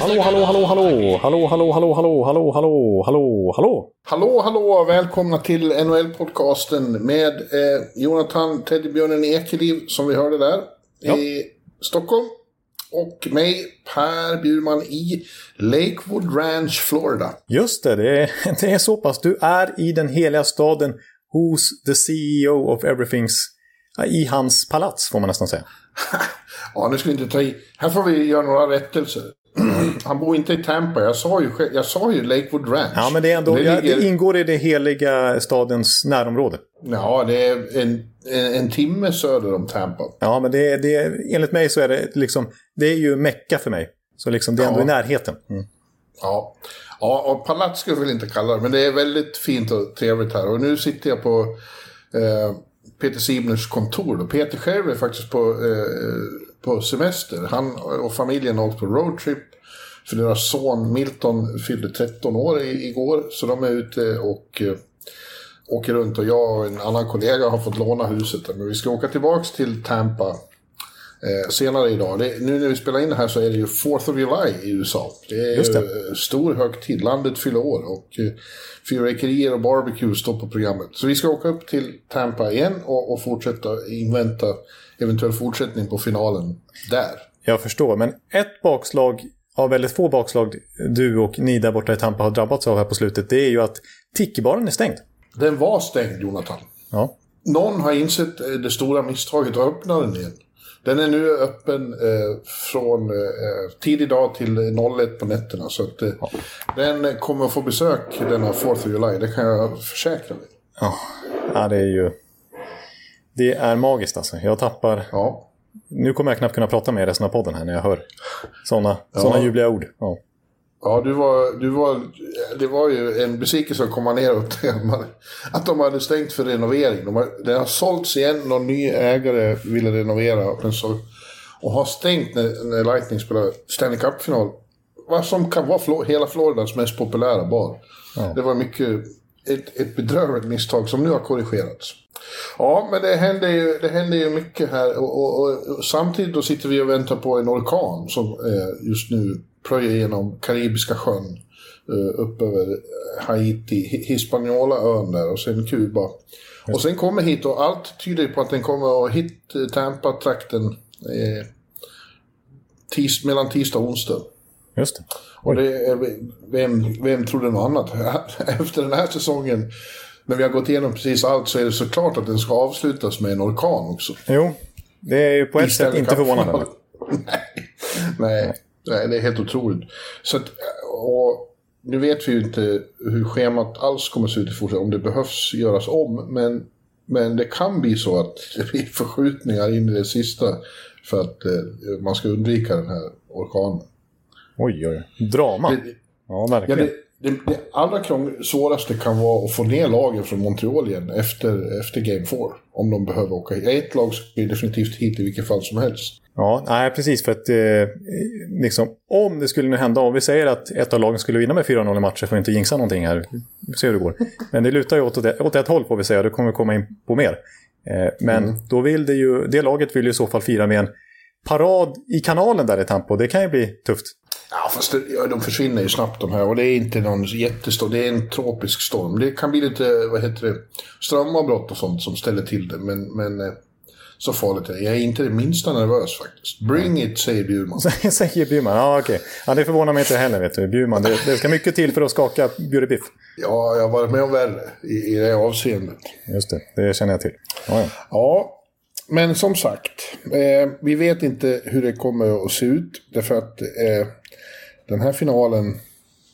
Hallå, hallå, hallå, hallå, hallå, hallå, hallå, hallå, hallå, hallå, hallå, hallå. Hallå, hallå! Välkomna till NHL-podcasten med eh, Jonathan Teddybjörnen Ekeliv, som vi hörde där, Ja. i Stockholm. Och mig, Per Bjurman, i Lakewood Ranch, Florida. Just det, det är, det är så pass. Du är i den heliga staden hos the CEO of Everything's, i hans palats får man nästan säga. Ja, nu ska vi inte ta i. Här får vi göra några rättelser. Han bor inte i Tampa. Jag sa ju, jag sa ju Lakewood Ranch. Ja, men det, är ändå, ja, ligger- det ingår i det heliga stadens närområde. Ja, det är en, en, timme söder om Tampa. Ja, men det, det, enligt mig så är det liksom, det är ju Mecka för mig. Så liksom, det är ändå Ja. i närheten. Mm. Ja. ja, och palats ska vi väl inte kalla det, men det är väldigt fint och trevligt här. Och nu sitter jag på eh, Peter Sibners kontor. Då. Peter själv är faktiskt på, eh, på semester. Han och familjen har åkt på roadtrip. För deras son Milton fyllde 13 år i, igår, så de är ute och eh, åker runt. Och jag och en annan kollega har fått låna huset. där. Men vi ska åka tillbaks till Tampa eh, senare idag. Det, nu när vi spelar in det här så är det ju 4th of July i USA. Det är Just det. stor högtid. Landet fyller år och eh, fyrverkerier och barbecue står på programmet. Så vi ska åka upp till Tampa igen och, och fortsätta invänta eventuell fortsättning på finalen där. Jag förstår, men ett bakslag av väldigt få bakslag du och ni där borta i Tampa har drabbats av här på slutet, det är ju att Tiki-baren är stängd. Den var stängd, Jonathan. Ja. Någon har insett eh, det stora misstaget och öppnat den igen. Den är nu öppen eh, från eh, tidig dag till 01 på nätterna. Så att, eh, den eh, kommer få besök denna 4th of July, det kan jag försäkra dig. Ja, ja det är ju... Det är magiskt alltså. Jag tappar... Ja. Nu kommer jag knappt kunna prata med er resten av podden här när jag hör sådana såna ljuvliga ord. Ja. Ja, du var, du var, det var ju en besvikelse att komma ner och att de hade stängt för renovering. De har, det har sålts igen, någon ny ägare ville renovera men så, och har stängt när, när Lightning spelar Stanley Cup-final. Vad som kan vara Flo- hela Floridas mest populära bar. Det var mycket ett, ett bedrövligt misstag som nu har korrigerats. Ja, men det händer ju, det händer ju mycket här och, och, och, och samtidigt då sitter vi och väntar på en orkan som eh, just nu plöjer genom Karibiska sjön eh, upp över Haiti, Hi- Hispaniola-ön där och sen Kuba. Och sen kommer hit och allt tyder på att den kommer att hit Tampa-trakten eh, tis, mellan tisdag och onsdag. Just det. Och det är, vem, vem trodde något annat? Efter den här säsongen, när vi har gått igenom precis allt, så är det såklart att den ska avslutas med en orkan också. Jo, det är ju på ett I Stanley sätt inte förvånande. nej, nej, nej, det är helt otroligt. Så att, och nu vet vi ju inte hur schemat alls kommer att se ut i fortsättningen, om det behövs göras om. Men, men det kan bli så att det blir förskjutningar in i det sista för att eh, man ska undvika den här orkanen. Oj, oj. Drama. Det, Ja, Ja, verkligen. det, det, det allra krång- svåraste kan vara att få ner lagen från Montreal igen efter, efter Game 4. Om de behöver åka hit. Ett lag ska ju definitivt hit i vilket fall som helst. Ja, nej, precis. För att eh, liksom, om det skulle nu hända, om vi säger att ett av lagen skulle vinna med 4-0 i matcher för att inte jinxa någonting här. Vi får se hur det går. Men det lutar ju åt, ett- åt ett håll får vi säga, det kommer vi komma in på mer. Eh, men då vill det ju, det laget vill ju i så fall fira med en parad i kanalen där i Tampa. Det kan ju bli tufft. Ja, fast det, ja, de försvinner ju snabbt de här. Och det är inte någon jättestorm. Det är en tropisk storm. Det kan bli lite, vad heter det, strömavbrott och sånt som ställer till det. Men, men eh, så farligt är det. Jag är inte det minsta nervös faktiskt. Bring it, säger Bjurman. Säger Bjurman. Ja, okej. Ja, det förvånar mig inte heller, vet du. Bjurman, det, det ska mycket till för att skaka Bjurebiff. Ja, jag har varit med om värre i, i det avseendet. Just det, det känner jag till. Ja, ja. Ja, men som sagt. Eh, vi vet inte hur det kommer att se ut. Därför att eh, den här finalen,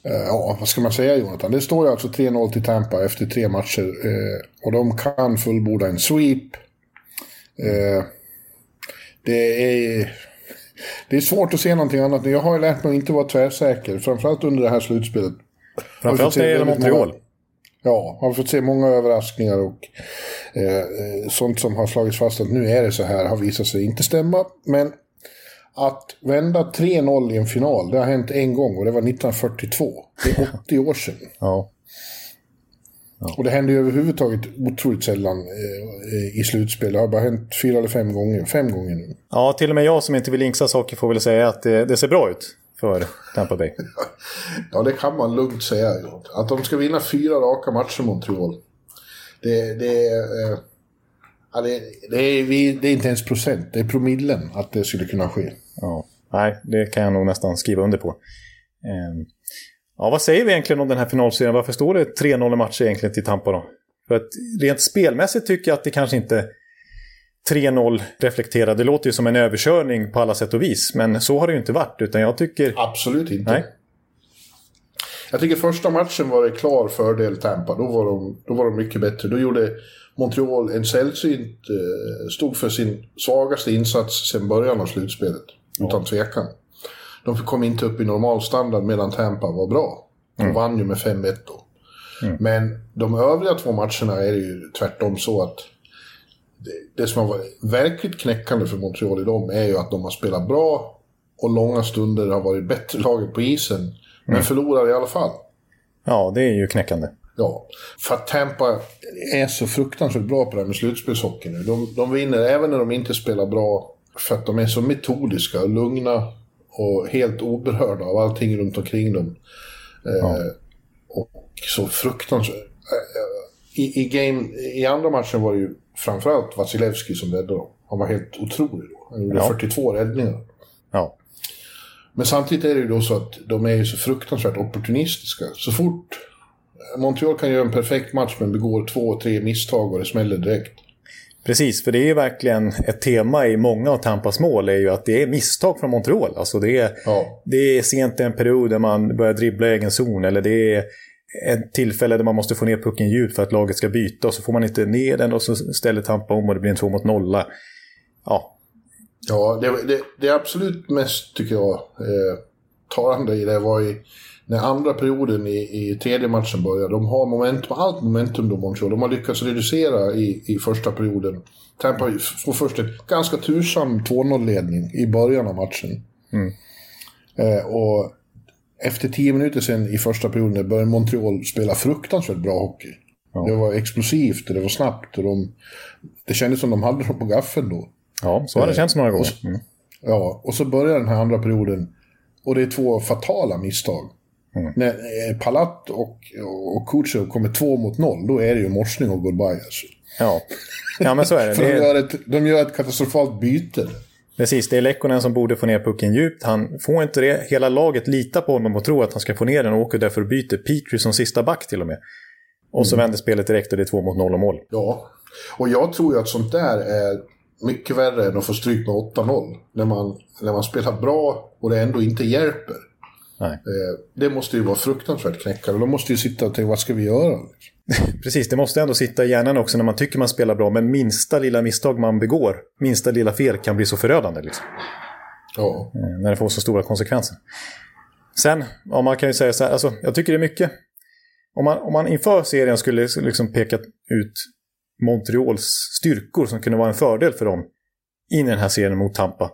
eh, ja vad ska man säga Jonathan? Det står ju alltså 3-0 till Tampa efter tre matcher. Eh, och de kan fullborda en sweep. Eh, det är... Det är svårt att se någonting annat. Jag har ju lärt mig att inte vara tvärsäker. Framförallt under det här slutspelet. Framförallt när det gäller Montreal. Ja, har fått se många överraskningar och eh, sånt som har slagits fast att nu är det så här har visat sig inte stämma. Men att vända 3-0 i en final, det har hänt en gång och det var 1942. Det är 80 år sedan. Ja. Ja. Och det händer ju överhuvudtaget otroligt sällan eh, i slutspel. Det har bara hänt fyra eller fem gånger. Fem gånger nu. Ja, till och med jag som inte vill jinxa saker får väl säga att det, det ser bra ut för Tampa Bay. ja, det kan man lugnt säga. Att de ska vinna fyra raka matcher mot Montreal. Det, det, eh, ja, det, det, är, det är inte ens procent, det är promillen att det skulle kunna ske. Ja, nej, det kan jag nog nästan skriva under på. Eh, Ja, vad säger vi egentligen om den här finalserien? Varför står det 3-0 matcher egentligen till Tampa då? För att rent spelmässigt tycker jag att det kanske inte 3-0 reflekterar. Det låter ju som en överkörning på alla sätt och vis. Men så har det ju inte varit, utan jag tycker... Absolut inte. Nej. Jag tycker första matchen var det klar fördel Tampa. Då var de, då var de mycket bättre. Då gjorde Montreal en sällsynt... Eh, stod för sin svagaste insats sedan början av slutspelet. Ja. Utan tvekan. De kom inte upp i normal standard medan Tampa var bra. De mm. vann ju med 5-1 då. Mm. Men de övriga två matcherna är det ju tvärtom så att det, det som har varit verkligt knäckande för Montreal i dem är ju att de har spelat bra och långa stunder har varit bättre laget på isen. Men mm. förlorar i alla fall. Ja, det är ju knäckande. Ja, för att Tampa är så fruktansvärt bra på det här med slutspelshockey nu. De, de vinner även när de inte spelar bra för att de är så metodiska och lugna och helt oberörda av allting runt omkring dem. Eh, ja. och så fruktansvärt... Eh, I, i, game, I andra matchen var det ju framförallt Vasilevski som räddade dem. Han var helt otrolig då. Han gjorde ja. 42 räddningar. Ja. Men samtidigt är det ju då så att de är ju så fruktansvärt opportunistiska. Så fort Montreal kan göra en perfekt match men begår två, tre misstag och det smäller direkt. Precis, för det är ju verkligen ett tema i många av Tampas mål är ju att det är misstag från Montreal. Alltså det är, ja. det är sent i en period där man börjar dribbla i egen zon eller det är ett tillfälle där man måste få ner pucken djupt för att laget ska byta och så får man inte ner den och så ställer Tampa om och det blir en två mot nolla. Ja. Ja, det, det, det absolut mest tycker jag eh, talande i det var ju när andra perioden i, i tredje matchen börjar, de har momentum, allt momentum då Montreal. De har lyckats reducera i, i första perioden. Tampa får först en ganska tursam 2-0-ledning i början av matchen. Mm. Eh, och efter tio minuter sen i första perioden började Montreal spela fruktansvärt bra hockey. Ja. Det var explosivt och det var snabbt. Och de, det kändes som de hade dem på gaffeln då. Ja, så har det eh, känts några gånger. Mm. Ja, och så börjar den här andra perioden. Och det är två fatala misstag. Mm. När eh, Palat och, och Kutjov kommer två mot noll, då är det ju morsning och goodbye. Alltså. Ja. ja, men så är det. För. De, gör ett, de gör ett katastrofalt byte. Precis, det är Lekkonen som borde få ner pucken djupt. Han får inte det. Hela laget litar på honom och tror att han ska få ner den och åker därför och byter Petri som sista back till och med. Och så mm. vänder spelet direkt och det är två mot noll och mål. Ja, och jag tror ju att sånt där är mycket värre än att få stryk med 8-0. När man, när man spelar bra och det ändå inte hjälper. Nej. Eh, det måste ju vara fruktansvärt knäckande. De måste ju sitta och tänka, vad ska vi göra? Precis, det måste ändå sitta i hjärnan också när man tycker man spelar bra. Men minsta lilla misstag man begår, minsta lilla fel kan bli så förödande. Liksom. Ja. Eh, när det får så stora konsekvenser. Sen, ja, man kan ju säga så här, alltså, jag tycker det är mycket. Om man, om man inför serien skulle liksom peka ut Montreals styrkor som kunde vara en fördel för dem in i den här serien mot Tampa.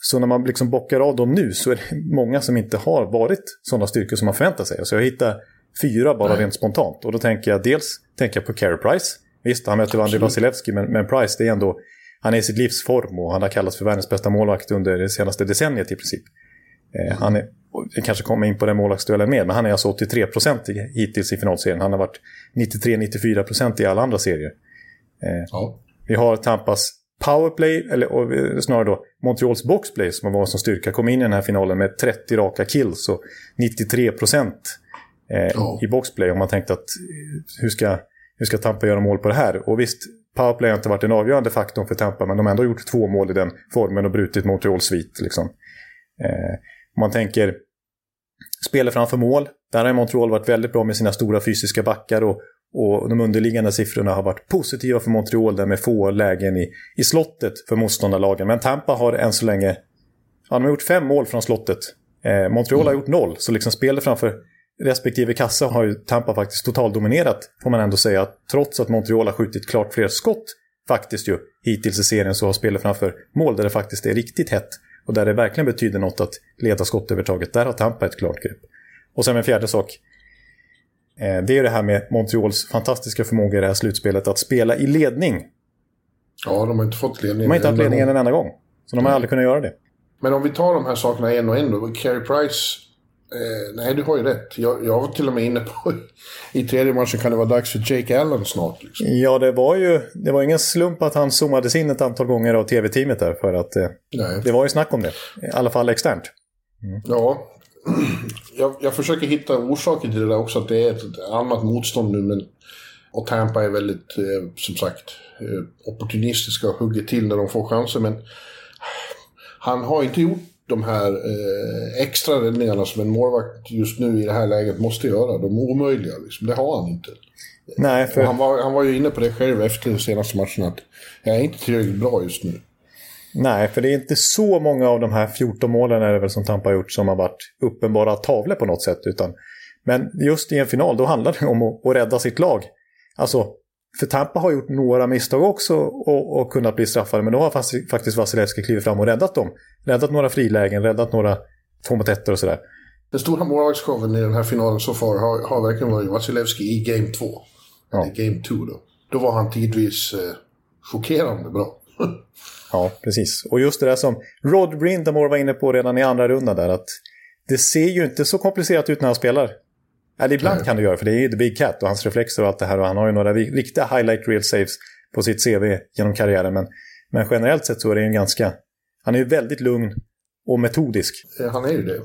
Så när man liksom bockar av dem nu så är det många som inte har varit sådana styrkor som man förväntar sig. Så jag hittar fyra bara Nej. rent spontant. Och då tänker jag dels tänker jag på Carey Price. Visst, han möter Andrei Vasilevski, men, men Price det är ändå... Han är i sitt livs form och han har kallats för världens bästa målvakt under det senaste decenniet i princip. Eh, han är, jag kanske kommer in på den målvaktsduellen mer, men han är alltså 83% hittills i finalserien. Han har varit 93-94% i alla andra serier. Eh, ja. Vi har Tampas powerplay, eller snarare då Montreals boxplay som var som styrka, kom in i den här finalen med 30 raka kills och 93 procent eh, oh. i boxplay. Och man tänkte att hur ska, hur ska Tampa göra mål på det här? Och visst, powerplay har inte varit den avgörande faktorn för Tampa, men de har ändå gjort två mål i den formen och brutit Montreals svit. Liksom. Eh, man tänker spelet framför mål. Där har Montreal varit väldigt bra med sina stora fysiska backar och, och de underliggande siffrorna har varit positiva för Montreal där med få lägen i, i slottet för motståndarlagen. Men Tampa har än så länge de har gjort fem mål från slottet. Eh, Montreal har gjort noll, så liksom spelet framför respektive kassa har ju Tampa faktiskt totaldominerat, får man ändå säga. Trots att Montreal har skjutit klart fler skott, faktiskt ju, hittills i serien så har spelet framför mål där det faktiskt är riktigt hett. Och där det verkligen betyder något att leda skottövertaget. Där har Tampa ett klart grepp. Och sen en fjärde sak. Eh, det är det här med Montreals fantastiska förmåga i det här slutspelet att spela i ledning. Ja, de har inte fått ledning. De har inte haft ledningen en enda gång. Så de har aldrig kunnat göra det. Men om vi tar de här sakerna en och en då. Carey Price. Eh, nej, du har ju rätt. Jag, jag var till och med inne på i tredje matchen kan det vara dags för Jake Allen snart. Liksom. Ja, det var ju det var ingen slump att han zoomades in ett antal gånger av tv-teamet där. För att eh, det var ju snack om det. I alla fall externt. Mm. Ja, jag, jag, försöker hitta orsaker till det där också. Att det är ett annat motstånd nu. Men, och Tampa är väldigt, eh, som sagt, eh, opportunistiska och hugger till när de får chanser. Men han har inte gjort de här eh, extra räddningarna som en målvakt just nu i det här läget måste göra. De omöjliga, liksom. det har han inte. Nej, för... han, var, han var ju inne på det själv efter den senaste matchen att jag är inte tillräckligt bra just nu. Nej, för det är inte så många av de här 14 målen är det väl som Tampa har gjort som har varit uppenbara tavlor på något sätt. Utan, men just i en final, då handlar det om att, att rädda sitt lag. Alltså, för Tampa har gjort några misstag också och, och kunnat bli straffade, men då har faktiskt Vasilevski klivit fram och räddat dem. Räddat några frilägen, räddat några två mot ettor och sådär. Den stora målvaktsshowen i den här finalen så far har, har verkligen varit Vasilevski i Game 2. Ja. I Game 2 då. Då var han tidvis eh, chockerande bra. Ja, precis. Och just det där som Rod Brindamore var inne på redan i andra rundan där, att det ser ju inte så komplicerat ut när han spelar. Eller ibland Nej. kan det göra, för det är ju The Big Cat och hans reflexer och allt det här. Och han har ju några riktiga highlight real saves på sitt CV genom karriären. Men, men generellt sett så är det ju ganska... Han är ju väldigt lugn och metodisk. Han är ju det.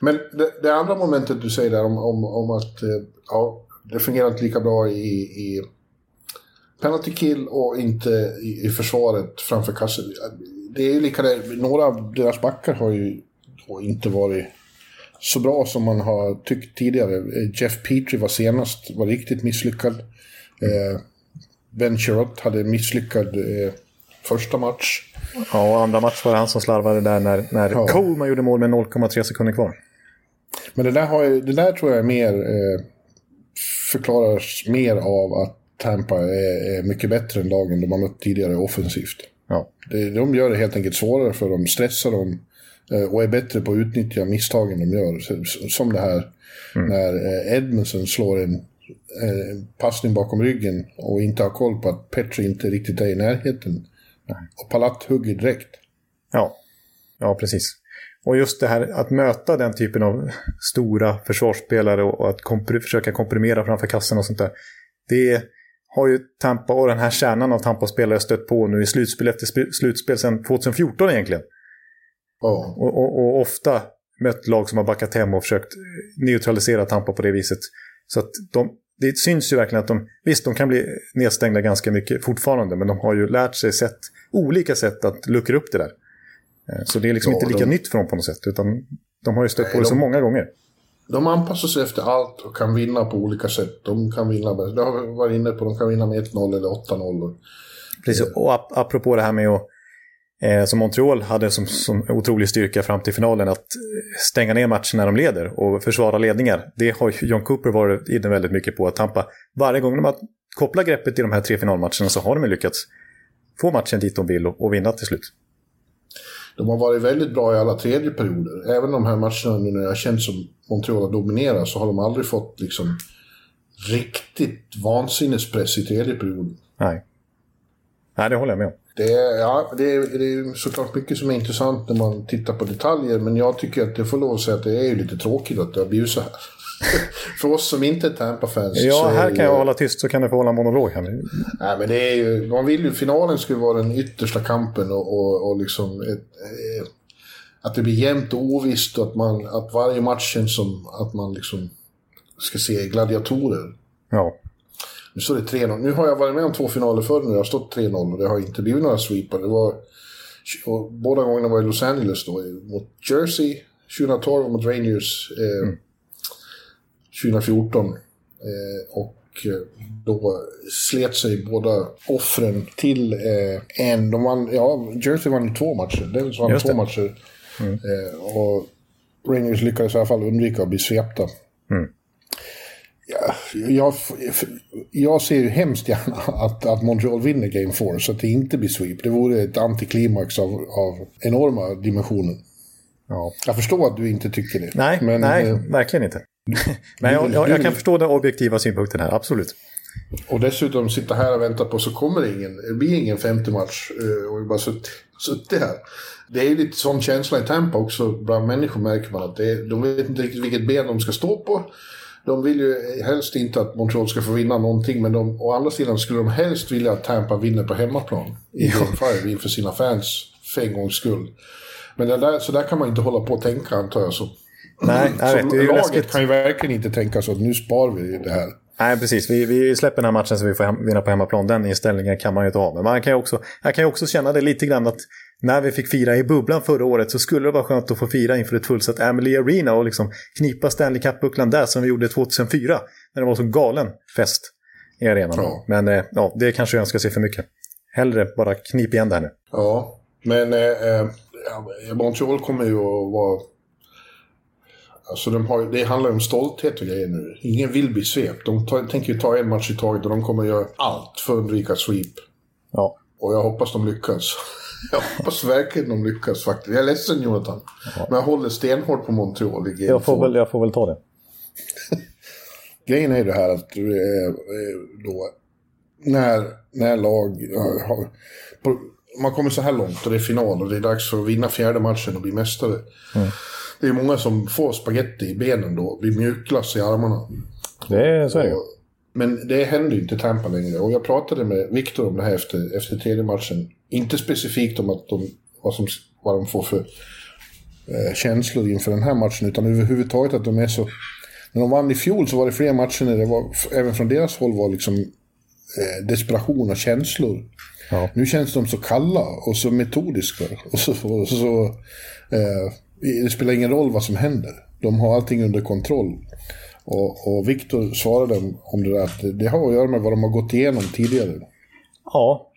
Men det, det andra momentet du säger där om, om, om att eh, ja, det fungerar inte lika bra i, i penalty kill och inte i, i försvaret framför kassen. Det är ju lika där, några av deras backar har ju inte varit så bra som man har tyckt tidigare. Jeff Petrie var senast, var riktigt misslyckad. Eh, ben Chirot hade en misslyckad eh, första match. Ja, och andra match var det han som slarvade där när, när ja. Coleman gjorde mål med 0,3 sekunder kvar. Men det där, har det där tror jag är mer eh, förklaras mer av att Tampa är, är, mycket bättre än lagen de har mött tidigare offensivt. Ja. Det, de gör det helt enkelt svårare för dem, stressar dem Eh, och är bättre på att utnyttja misstagen de gör. Som det här mm. när eh, Edmundsen slår en, en passning bakom ryggen och inte har koll på att Petri inte riktigt är i närheten. Och Palat hugger direkt. Ja, ja precis. Och just det här att möta den typen av stora försvarsspelare och att kompr försöka komprimera framför kassen och sånt där. Det har ju Tampa och den här kärnan av Tampa-spelare stött på nu i slutspel efter slutspel sedan 2014 egentligen. Ja. Och, och, och, ofta mött lag som har backat hem och försökt neutralisera Tampa på det viset. Så att de, det syns ju verkligen att de, visst de kan bli nedstängda ganska mycket fortfarande, men de har ju lärt sig sätt, olika sätt att luckra upp det där. Eh, så det är liksom ja, inte lika de... nytt för dem på något sätt, utan de har ju stött Nej, på det de... så många gånger. De anpassar sig efter allt och kan vinna på olika sätt. De kan vinna, det har vi varit inne på, de kan vinna med 1-0 eller 8-0. Precis, och ap apropå det här med att eh, som Montreal hade som, som otrolig styrka fram till finalen att stänga ner matchen när de leder och försvara ledningar. Det har John Cooper varit inne väldigt mycket på att Tampa, varje gång de har kopplat greppet i de här tre finalmatcherna så har de lyckats få matchen dit de vill och, och vinna till slut. De har varit väldigt bra i alla tredje perioder. Även de här matcherna nu när jag känt som Montreal har dominerat så har de aldrig fått liksom riktigt vansinnespress i tredje perioden. Nej. Nej, det håller jag med om. Det är, ja, det, är, det är såklart mycket som är intressant när man tittar på detaljer, men jag tycker att det får lov att säga att det är lite tråkigt att det har blivit så här. För oss som inte är Tampa-fans. Ja, här kan jag hålla tyst så kan du få hålla monolog här. Nej, men det är ju, man vill ju, finalen skulle vara den yttersta kampen och, och, och liksom ett, att det blir jämnt och ovisst och att, man, att varje match känns som att man liksom ska se gladiatorer. Ja. Nu står det 3-0. Nu har jag varit med om två finaler förr nu. Det har stått 3-0 och det har inte blivit några sweepar. Det var, båda gångerna var i Los Angeles då. Mot Jersey 2012 och mot Rangers eh, mm. 2014. Eh, och eh, då slet sig båda offren till eh, en. De vann, ja, Jersey vann två matcher. Devils vann två matcher. Mm. Eh, och Rangers lyckades i alla fall undvika att bli svepta. Mm. Ja, jag, jag ser ju hemskt gärna att, att Montreal vinner Game 4 så att det inte blir sweep. Det vore ett antiklimax av, av enorma dimensioner. Ja. Jag förstår att du inte tycker det. Nej, men, nej eh, verkligen inte. men jag, jag, jag, kan förstå den objektiva synpunkten här, absolut. Och dessutom sitta här och vänta på så kommer det ingen, det blir ingen femte match. Eh, och vi bara suttit, suttit här. Det är lite sån känsla i Tampa också, bland människor märker man att det, de vet inte riktigt vilket ben de ska stå på. De vill ju helst inte att Montreal ska få vinna någonting, men de, å andra sidan skulle de helst vilja att Tampa vinner på hemmaplan i Game 5 inför sina fans för en gångs skull. Men där, så där kan man inte hålla på och tänka antar jag. Så. Nej, jag vet, är laget läskigt. kan ju verkligen inte tänka så att nu sparar vi det här. Nej, precis. Vi, vi släpper den här matchen så vi får hem, vinna på hemmaplan. Den inställningen kan man ju inte ha. Men man kan ju också, jag kan ju också känna det lite grann att när vi fick fira i bubblan förra året så skulle det vara skönt att få fira inför ett fullsatt Amelie Arena och liksom knipa Stanley Cup-bucklan där som vi gjorde 2004. När det var så galen fest i arenan. Ja. Men eh, ja, det kanske jag önskar sig för mycket. Hellre bara knip igen där nu. Ja, men eh, eh Montreal kommer ju att vara... Alltså de har, det handlar om stolthet och grejer nu. Ingen vill bli svept. De tar, tänker ju ta en match i taget och de kommer göra allt för att undvika sweep. Ja. Och jag hoppas de lyckas. Jag hoppas verkligen de lyckas faktiskt. Jag är ledsen Jonathan. Ja. Men jag håller stenhårt på Montreal i jag får, väl, jag får väl ta det. Grejen är ju det här att eh, eh, då, när, när lag har, på, man kommer så här långt och det är final och det är dags för att vinna fjärde matchen och bli mästare. Mm. Det är många som får spaghetti i benen då, blir mjukglass i armarna. Det är så är det Men det händer ju inte Tampa längre. Och jag pratade med Viktor om det här efter, efter tredje matchen. Inte specifikt om att de, vad, som, vad de får för eh, känslor inför den här matchen, utan överhuvudtaget att de är så... När de vann i fjol så var det fler matcher när det var, även från deras håll var liksom eh, desperation och känslor. Ja. Nu känns de så kalla och så metodiska. Och så, och så, eh, det spelar ingen roll vad som händer. De har allting under kontroll. Och, och Viktor svarade om det där att det har att göra med vad de har gått igenom tidigare. Ja.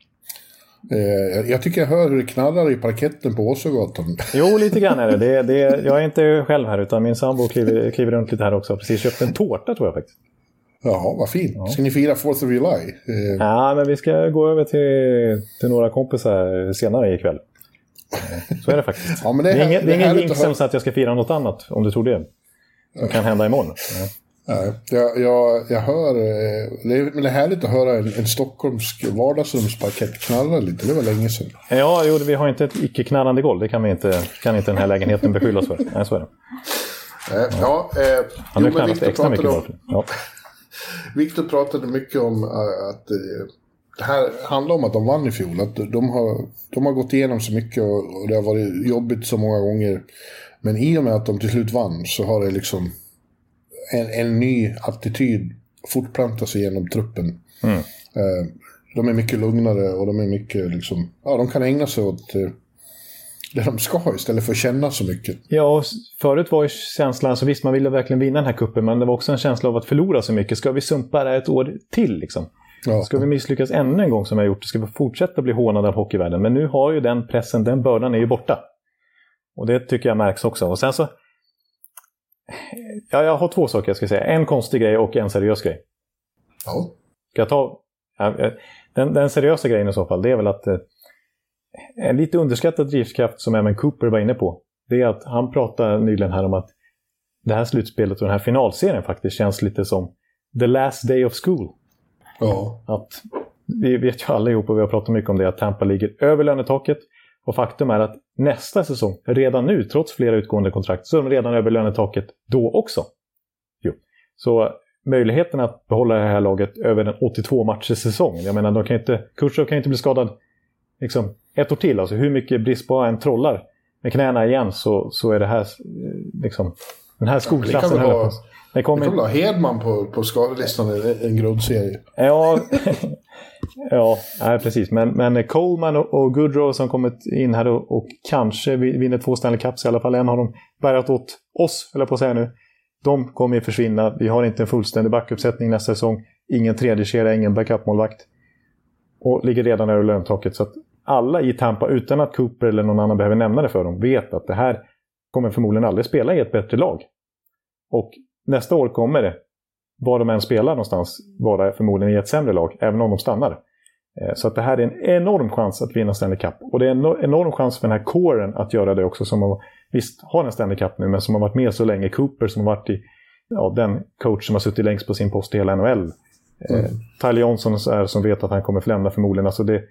Eh, jag tycker jag hör hur det knarrar i parketten på Åsögatan. Jo, lite grann är det. det, det jag är inte själv här, utan min sambo kliver, kliver runt lite här också. Precis köpt en tårta tror jag faktiskt. Jaha, vad fint. Ja. Ska ni fira 4th of July? Eh. Ja, men vi ska gå över till, till några kompisar senare ikväll. Så är det faktiskt. ja, men det, är, det är ingen, det är ingen jinx som att jag ska fira något annat, om du tror det. Som kan hända imorgon. Ja. Nej, jag, jag, jag hör... Eh, det är, men det är härligt att höra en, en stockholmsk vardagsrumsparkett knarra lite. Det var länge sedan. Ja, jo, vi har inte ett icke-knarrande golv. Det kan, vi inte, kan inte den här lägenheten beskylla oss för. Nej, så är det. Ja, ja eh, Han har knarrat extra mycket om, ja. Viktor pratade mycket om eh, att eh, det här handlar om att de vann i fjol. Att de har, de har gått igenom så mycket och, det har varit jobbigt så många gånger. Men i och med att de till slut vann så har det liksom en, en ny attityd fortplantat sig genom truppen. Mm. Eh, de är mycket lugnare och de är mycket liksom, ja de kan ägna sig åt det de ska istället för att känna så mycket. Ja, förut var ju känslan, så visst man ville verkligen vinna den här kuppen men det var också en känsla av att förlora så mycket. Ska vi sumpa det ett år till liksom? Ja. Ska vi misslyckas ännu en gång som vi har gjort? Ska vi fortsätta bli hånade av hockeyvärlden? Men nu har ju den pressen, den bördan är ju borta. Och det tycker jag märks också. Och sen så... Ja, jag har två saker jag ska säga. En konstig grej och en seriös grej. Ja. Ska jag ta... Den, den seriösa grejen i så fall, det är väl att eh, en lite underskattad drivkraft som även Cooper var inne på, det är att han pratade nyligen här om att det här slutspelet och den här finalserien faktiskt känns lite som the last day of school. Ja. Att, vi vet ju allihop, och vi har pratat mycket om det, att Tampa ligger över lönetaket. Och faktum är att nästa säsong, redan nu, trots flera utgående kontrakt, så är de redan över lönetaket då också. Jo. Så möjligheten att behålla det här laget över en 82 matchers säsong. Jag menar, de kan inte, Kutjov kan inte bli skadad liksom, ett år till. Alltså hur mycket brist på en trollar med knäna igen så, så är det här eh, liksom, den här skolklassen. Ja, ha, det kommer ha Hedman på, på skadelistan i en grundserie. Ja, ja nej, precis. Men, men Coleman och, och Goodrow som kommit in här och, och kanske vinner två Stanley Cups, i alla fall en har de bärgat åt oss, eller på att säga nu. De kommer ju försvinna. Vi har inte en fullständig backuppsättning nästa säsong. Ingen tredje kedja, ingen backupmålvakt. Och ligger redan över löntaket. Så att alla i Tampa, utan att Cooper eller någon annan behöver nämna det för dem, vet att det här kommer förmodligen aldrig spela i ett bättre lag. Och nästa år kommer det, var de än spelar någonstans, vara förmodligen i ett sämre lag, även om de stannar. Eh, så att det här är en enorm chans att vinna Stanley Cup. Och det är en enorm chans för den här kåren att göra det också. Som har, visst har en Stanley Cup nu, men som har varit med så länge. Cooper som har varit i, ja, den coach som har suttit längst på sin post i hela NHL. Eh, mm. Eh, Tyler Johnson är som vet att han kommer lämna förmodligen. Alltså det,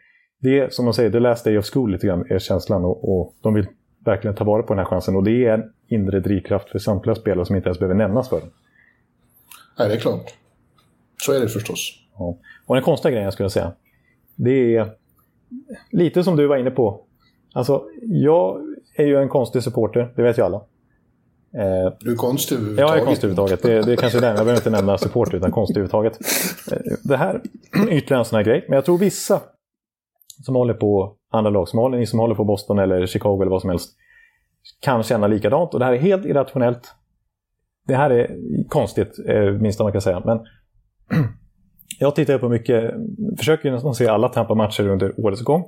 det är som de säger, the last day of school lite grann är känslan. Och, och, de vill verkligen ta vara på den här chansen. Och det är en inre drivkraft för samtliga spelare som inte ens behöver nämnas för den. Nej, det är klart. Så är det förstås. Ja. Och den konstiga grejen jag skulle säga, det är lite som du var inne på. Alltså, jag är ju en konstig supporter, det vet ju alla. Eh, du är konstig överhuvudtaget. Jag är konstig överhuvudtaget. Det, det är kanske den. Jag behöver inte nämna supporter utan konstig överhuvudtaget. Eh, det här är ytterligare en sån här grej. Men jag tror vissa som håller på andra lag, som håller, ni som håller på Boston eller Chicago eller vad som helst, kan känna likadant. Och det här är helt irrationellt. Det här är konstigt, eh, minst man kan säga. Men jag tittar på mycket, försöker nästan se alla Tampa-matcher under årets gång.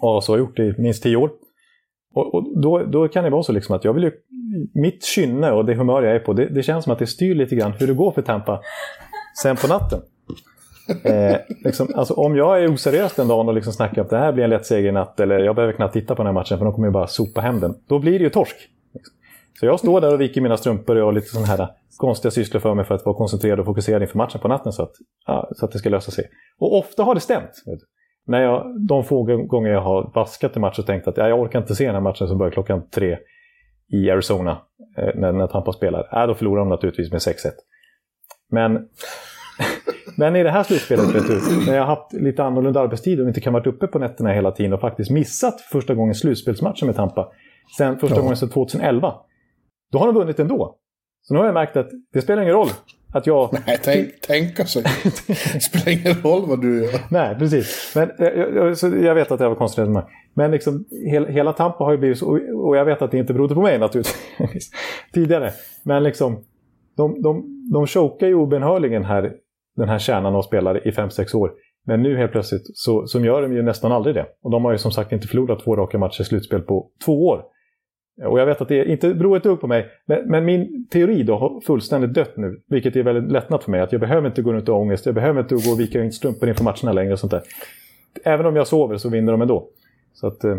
Och så har jag gjort det i minst tio år. Och, och då, då, kan det vara så liksom att jag vill ju, mitt kynne och det humör jag är på, det, det, känns som att det styr lite grann hur det går för Tampa sen på natten. Eh, liksom, alltså, om jag är oseriös den dagen och liksom snackar att det här blir en lätt seger i natt eller jag behöver knappt titta på den här matchen för de kommer ju bara sopa hem den. Då blir det ju torsk. Så jag står där och viker mina strumpor och har lite sådana här konstiga sysslor för mig för att vara koncentrerad och fokuserad inför matchen på natten så att, ja, så att det ska lösa sig. Och ofta har det stämt. När jag, de få gånger jag har vaskat i match och tänkt att ja, jag orkar inte se den här matchen som börjar klockan tre i Arizona eh, när, när Tampa spelar, Äh, då förlorar de naturligtvis med 6-1. Men, men i det här slutspelet, vet när jag har haft lite annorlunda arbetstid och inte kan vara uppe på nätterna hela tiden och faktiskt missat första gången slutspelsmatchen med Tampa, sen första ja. gången sedan 2011, då har de vunnit ändå. Så nu har jag märkt att det spelar ingen roll att jag... Nej, tänk, tänka sig. det spelar ingen roll vad du gör. Nej, precis. Men eh, jag, jag, jag vet att jag var konstig. Men liksom, hela, hela Tampa har ju blivit så... Och jag vet att det inte berodde på mig naturligtvis. Tidigare. Men liksom, de, de, de chokar ju obenhörligen här, den här kärnan av spelare i 5-6 år. Men nu helt plötsligt så, så gör de ju nästan aldrig det. Och de har ju som sagt inte förlorat två raka matcher i slutspel på två år. Och jag vet att det inte beror ett dugg på mig, men, men, min teori då har fullständigt dött nu. Vilket är väldigt lättnat för mig. Att jag behöver inte gå runt och ha ångest, jag behöver inte gå och vika in strumpor inför matcherna längre. och sånt där. Även om jag sover så vinner de ändå. Så att, eh,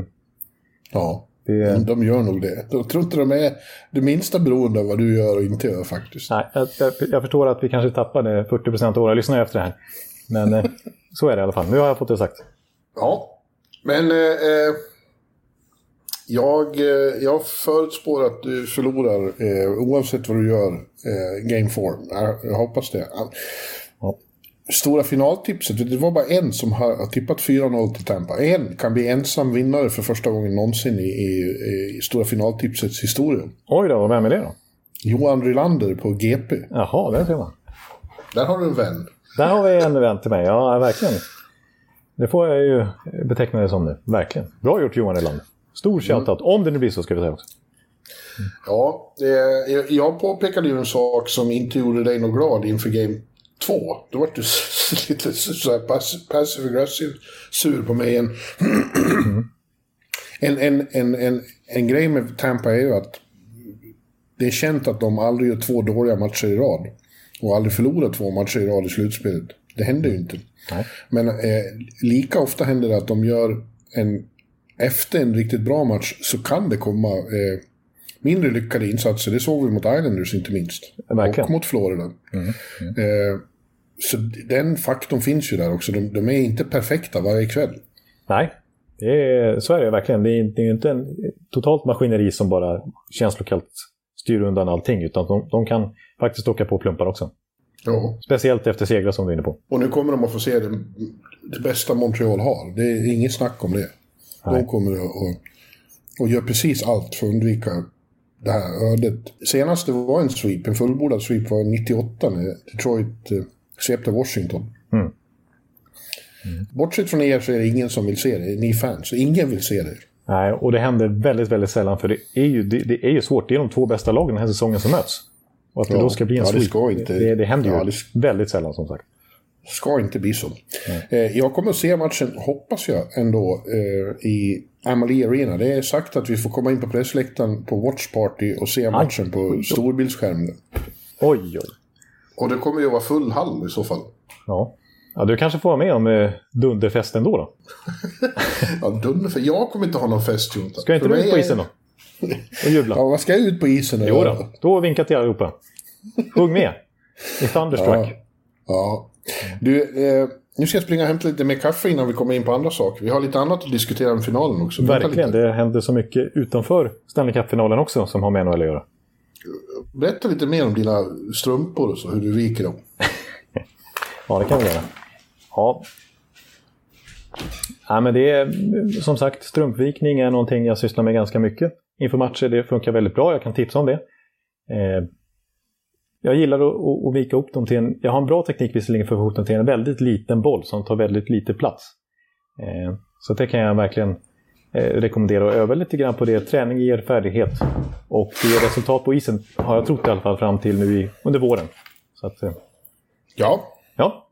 ja, det... de gör nog det. Jag tror inte de är det minsta beroende av vad du gör och inte gör faktiskt. Nej, jag, jag, jag förstår att vi kanske tappade 40% av våra lyssnare efter det här. Men eh, så är det i alla fall. Nu har jag fått det sagt. Ja, men... Eh, eh jag, eh, jag förutspår att du förlorar eh, oavsett vad du gör eh, Game 4. Jag, jag, hoppas det. Stora finaltipset, det var bara en som har, tippat 4-0 till Tampa. En kan bli ensam vinnare för första gången någonsin i, i, i Stora finaltipsets historia. Oj då, vem är det då? Johan Rylander på GP. Jaha, där ser man. Där har du en vän. Där har vi en vän till mig, ja verkligen. Det får jag ju beteckna det som nu, verkligen. Bra gjort Johan Rylander. Stor shoutout, mm. om det nu blir så ska vi säga också. Mm. Ja, det, jag påpekade ju en sak som inte gjorde dig något glad inför Game 2. Då var du lite så här passive aggressive sur på mig. En, mm. en, en, en, en, en grej med Tampa är ju att det är känt att de aldrig gör två dåliga matcher i rad. Och aldrig förlorar två matcher i rad i slutspelet. Det händer ju inte. Nej. Men eh, lika ofta händer det att de gör en efter en riktigt bra match så kan det komma eh, mindre lyckade insatser. Det såg vi mot Islanders inte minst. Verkligen. Och mot Florida. Mm. Mm. Eh, så den faktorn finns ju där också. De, de, är inte perfekta varje kväll. Nej, det är, så är det verkligen. Det är, det är inte en totalt maskineri som bara känslokallt styr undan allting. Utan de, de kan faktiskt åka på plumpar också. Ja. Speciellt efter segrar som du är inne på. Och nu kommer de att få se det, det bästa Montreal har. Det är inget snack om det. Nej. De kommer att och, och gör precis allt för att undvika det här ödet. Senaste var en sweep, en fullbordad sweep var 98 när Detroit eh, svepte Washington. Mm. Mm. Bortsett från er så är det ingen som vill se det, ni fans. Ingen vill se det. Nej, och det händer väldigt, väldigt sällan. För det är ju, det, det är ju svårt. Det är de två bästa lagen den här säsongen som möts. Och att det ja, då ska bli en ja, sweep, det, inte, det, det händer ju ja, det, väldigt sällan som sagt. Ska inte bli så. Eh, jag kommer att se matchen, hoppas jag, ändå eh, i Amalie Arena. Det är sagt att vi får komma in på pressläktaren på Watch Party och se matchen på storbildsskärmen. Oj, oj. Och det kommer ju vara full hall i så fall. Ja. ja du kanske får vara med om eh, dunderfesten då, då? Ja, dunder för jag kommer inte ha någon fest, Jonta. Ska inte du ut på isen då? Och jubla? Ja, vad ska jag ut på isen Jo då, då vinkar till allihopa. Hugg med! I Thunderstruck. Ja. ja. Du, eh, nu ska jag springa och hämta lite mer kaffe innan vi kommer in på andra saker. Vi har lite annat att diskutera än finalen också. Verkligen, det händer så mycket utanför Stanley Cup-finalen också som har med NHL att göra. Berätta lite mer om dina strumpor och så, hur du viker dem. Ja, det kan vi göra. Ja. ja men det är som sagt, strumpvikning är någonting jag sysslar med ganska mycket. Inför matcher, det funkar väldigt bra. Jag kan tipsa om det. Eh, jag gillar att, att, vika upp dem till en... Jag har en bra teknik visserligen för att få ihop dem till en väldigt liten boll som tar väldigt lite plats. Eh, så det kan jag verkligen eh, rekommendera att öva lite grann på det. Träning ger färdighet. Och det ger resultat på isen, har jag trott i alla fall fram till nu i, under våren. Så att, eh, Ja, ja,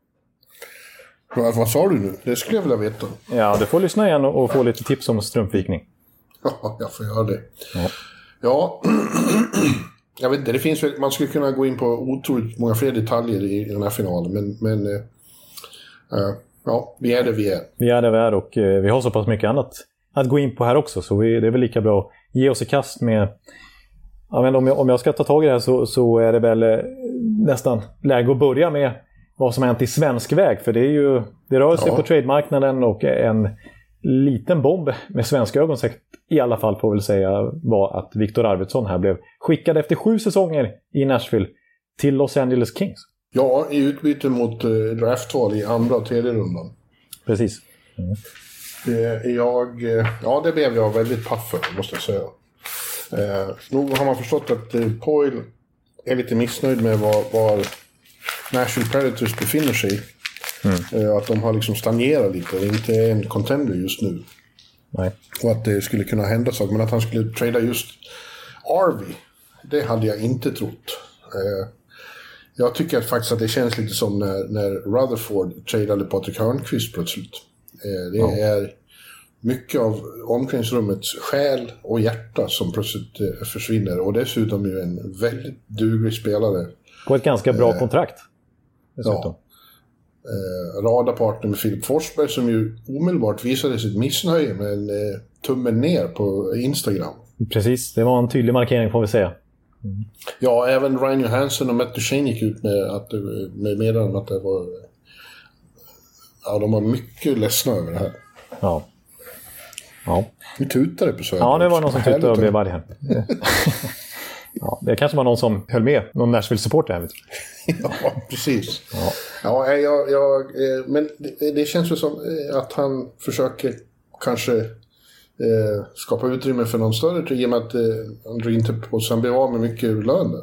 vad, vad sa du nu? Det skulle jag vilja veta. Ja, du får lyssna igen och och få lite tips om strumpvikning. Ja, jag får göra det. Ja. Ja, jag vet inte, det finns man skulle kunna gå in på otroligt många fler detaljer i den här finalen, men, men eh, ja, vi är det vi är. Vi är där vi är och eh, vi har så pass mycket annat att gå in på här också. Så vi, det är väl lika bra att ge oss i kast med... Ja, men om, jag, om jag ska ta tag i det här så, så är det väl eh, nästan läge att börja med vad som har hänt i svensk väg. För det, är ju, det rör sig Ja. på trademarknaden och en liten bomb med svenska ögon sett i alla fall får väl säga var att Viktor Arvidsson här blev skickad efter sju säsonger i Nashville till Los Angeles Kings. Ja, i utbyte mot eh, draftval i andra och tredje rundan. Precis. Eh, jag, eh, ja, det blev jag väldigt paff för, måste jag säga. Eh, nog har man förstått att eh, Poyle är lite missnöjd med var, var Nashville Predators befinner sig. Eh, att de har liksom stagnerat lite inte är en contender just nu. Nej. Och att det skulle kunna hända saker. Men att han skulle trada just Arby, det hade jag inte trott. Eh, jag tycker faktiskt att det känns lite som när, när Rutherford tradade Patrik Hörnqvist plötsligt. Eh, det är mycket av omklädningsrummets själ och hjärta som plötsligt försvinner. Och dessutom ju en väldigt duglig spelare. På ett ganska bra kontrakt. Dessutom. Ja. Eh, radarpartner med Filip Forsberg som ju omedelbart visade sitt missnöje med en eh, tummen ner på Instagram. Precis, det var en tydlig markering får vi säga. Ja, även Ryan Johansson och Matt Duchene gick ut med, att, det- med meddelanden att det var... Ja, de var mycket ledsna över det här. Ja. Ja, Vi tutade på Söder. ja det var någon som tyckte och blev arg här. Ja, det kanske var någon som höll med. Någon Nashville-supporter här. Ja, precis. Ja, ja jag, jag, eh, men det, det känns ju som eh, att han försöker kanske eh, skapa utrymme för någon större i och med att eh, han drog inte på sig. Han blev av med mycket lön där.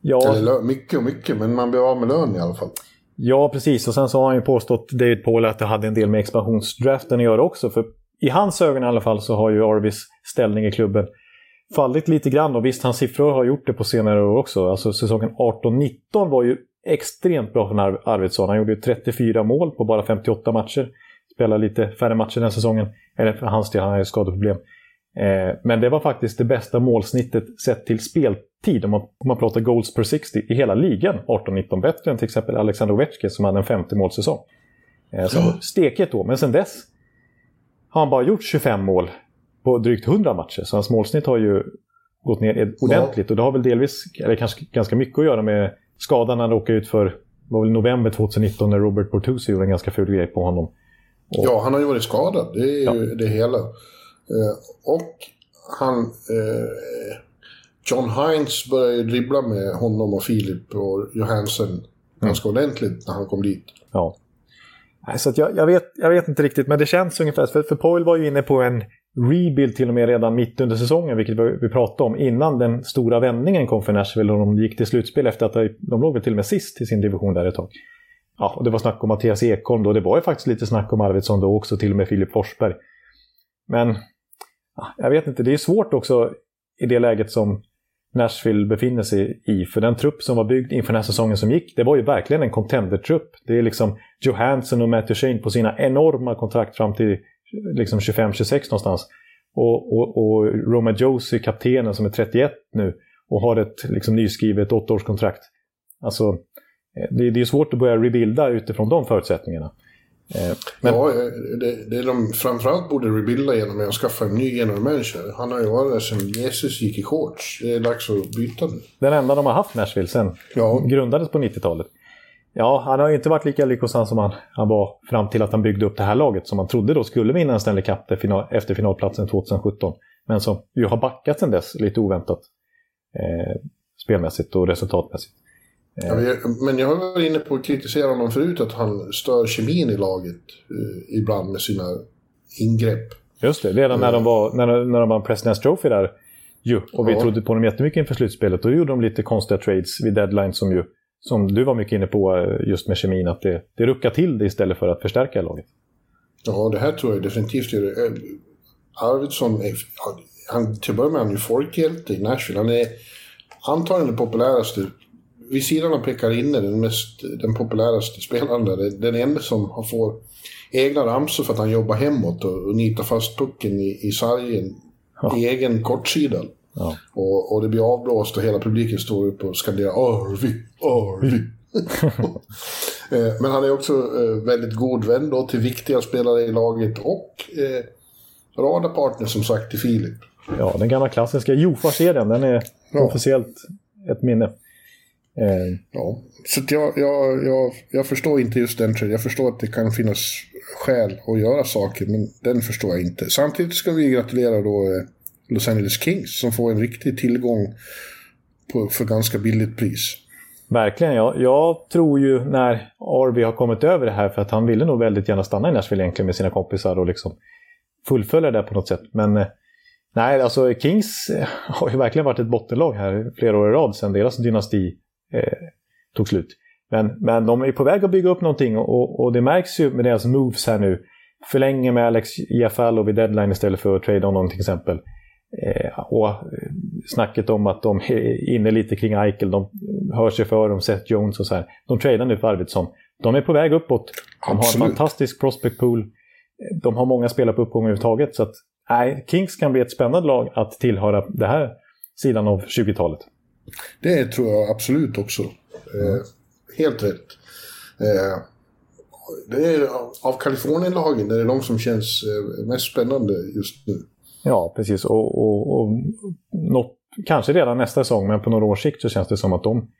Ja, Eller lö, mycket och mycket, men man blev av med lön i alla fall. ja, precis. Och sen så har han ju påstått, David Paul, att det hade en del med expansionsdraften att göra också. För i hans ögon i alla fall så har ju Arvis ställning i klubben fallit lite grann. Och visst, hans siffror har gjort det på senare år också. Alltså säsongen 18-19 var ju extremt bra Ar- Arvidsson. Han gjorde ju 34 mål på bara 58 matcher. Spelade lite färre matcher den säsongen. Eller för hans del, han har ju skadeproblem. Eh, men det var faktiskt det bästa målsnittet sett till speltid, om man, om man pratar goals per 60, i hela ligan 18-19. Bättre än till exempel Alexander Ovechkin som hade en 50 målsäsong. Eh, så stekigt då, men sen dess har han bara gjort 25 mål på drygt 100 matcher. Så hans målsnitt har ju gått ner ordentligt. Och det har väl delvis, eller kanske ganska mycket att göra med skadan han råkade ut för. Var väl november 2019 när Robert Bortuzzi gjorde en ganska ful grej på honom. Ja, han har ju varit skadad. Det är ju det hela. Eh, och han... Eh, John Hines började ju dribbla med honom och Filip och Johansen ganska ordentligt när han kom dit. Ja. Så att jag, jag, vet, jag vet inte riktigt, men det känns ungefär... För, för Poyle var ju inne på en rebuild till och med redan mitt under säsongen, vilket vi, pratade om innan den stora vändningen kom för Nashville och de gick till slutspel efter att de, låg väl till och med sist i sin division där ett tag. Ja, och det var snack om Mattias Ekholm då. Det var ju faktiskt lite snack om Arvidsson då också, till och med Filip Forsberg. Men jag vet inte, det är svårt också i det läget som Nashville befinner sig i. För den trupp som var byggd inför den här säsongen som gick, det var ju verkligen en contender-trupp. Det är liksom Johansson och Matthew Shane på sina enorma kontrakt fram till liksom 25-26 någonstans. Och, och, och Roma Josie, kaptenen som är 31 nu och har ett liksom, nyskrivet åttaårskontrakt. Alltså, eh, det, det är svårt att börja rebuilda utifrån de förutsättningarna. Eh, men... Ja, det, det de framförallt borde rebuilda genom är att skaffa en ny general manager. Han har ju varit där sedan Jesus gick i shorts. Det är dags att byta nu. Den enda de har haft Nashville sen. Ja. Grundades på 90-talet. Ja, han har ju inte varit lika lyckosam som han, han var fram till att han byggde upp det här laget som man trodde då skulle vinna en Stanley Cup efter finalplatsen 2017. Men som ju har backat sen dess lite oväntat. Eh, spelmässigt och resultatmässigt. Ja, men jag har varit inne på att kritisera honom förut att han stör kemin i laget eh, ibland med sina ingrepp. Just det, redan när de var, när, när de vann President's Trophy där ju, och vi ja. trodde på dem jättemycket inför slutspelet. Då gjorde de lite konstiga trades vid deadline som ju, som du var mycket inne på eh, just med kemin, att det, det ruckar till det istället för att förstärka laget. Ja, det här tror jag definitivt gör det. Eh, Arvidsson, är, han, till att börja med är han ju folkhjälte i Nashville. Han är antagligen den populäraste vid sidan av Pekarinne, den, mest, den populäraste spelaren där, den enda som får egna ramsor för att han jobbar hemåt och, och nitar fast pucken i, i sargen ja. i egen kortsida. Ja. Och, och det blir avblåst och hela publiken står upp och skanderar Arvi, Arvi. Eh, men han är också eh, väldigt god vän då till viktiga spelare i laget och eh, radarpartner som sagt till Filip. Ja, den gamla klassiska Jofa-serien, den är ja. officiellt ett minne. Eh, ja. Så jag, jag, jag, jag förstår inte just den. Jag förstår att det kan finnas skäl att göra saker, men den förstår jag inte. Samtidigt ska vi gratulera då eh, Los Angeles Kings som får en riktig tillgång på, för ganska billigt pris. Verkligen. Jag, jag tror ju när Arby har kommit över det här, för att han ville nog väldigt gärna stanna i Nashville egentligen med sina kompisar och liksom fullfölja det på något sätt. Men eh, nej, alltså Kings eh, har ju verkligen varit ett bottenlag här flera år i rad sedan deras dynasti eh, tog slut. Men, men de är på väg att bygga upp någonting och, och det märks ju med deras moves här nu. Förlänger med Alex Iafallo vid deadline istället för att trade honom till exempel. Eh, och snacket om att de är inne lite kring Eichel, de hör sig för om Seth Jones och så här. De tradar nu för Arvidsson. De är på väg uppåt. De Absolut. har en fantastisk prospect pool. De har många spelare på uppgång överhuvudtaget. Så att, nej, Kings kan bli ett spännande lag att tillhöra den här sidan av 20-talet. Det tror jag absolut också. Mm. helt rätt. Eh, det är av Kalifornienlagen, det är de som känns eh, mest spännande just nu. Ja, precis. Och, och, och något, kanske redan nästa säsong, men på några års sikt så känns det som att de,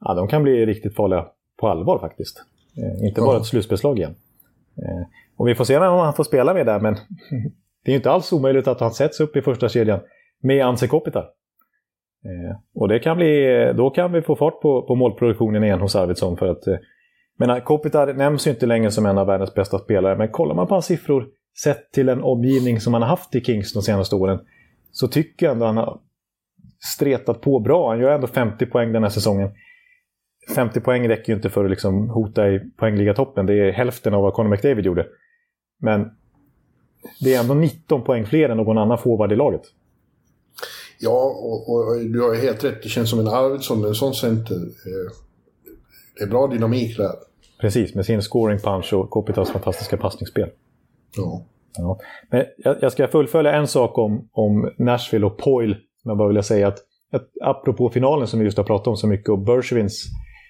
ja, de kan bli riktigt farliga på allvar faktiskt. Eh, inte bara ja. ett slutspelslag igen. Eh, och vi får se om han får spela med där, men det är inte alls omöjligt att han sätts upp i första kedjan med Anse Kopitar. Eh, och det kan bli, då kan vi få fart på, på målproduktionen igen hos Arvidsson. För att, eh, menar, Kopitar nämns ju inte längre som en av världens bästa spelare, men kollar man på hans siffror sett till en omgivning som han har haft i Kings de senaste åren så tycker jag ändå han har stretat på bra. Han gör ändå 50 poäng den här säsongen. 50 poäng räcker ju inte för att liksom hota i poängliga-toppen. Det är hälften av vad Conor McDavid gjorde. Men det är ändå 19 poäng fler än någon annan forward i laget. Ja, och, och, du har helt rätt. Det känns som en Arvidsson en sån center. Eh, det är bra dynamik där. Precis, med sin scoring punch och Kopitas fantastiska passningsspel. Ja. ja. Men jag, jag, ska fullfölja en sak om, om Nashville och Poyle. Jag bara vill säga att, att apropå finalen som vi just har pratat om så mycket och Bergevins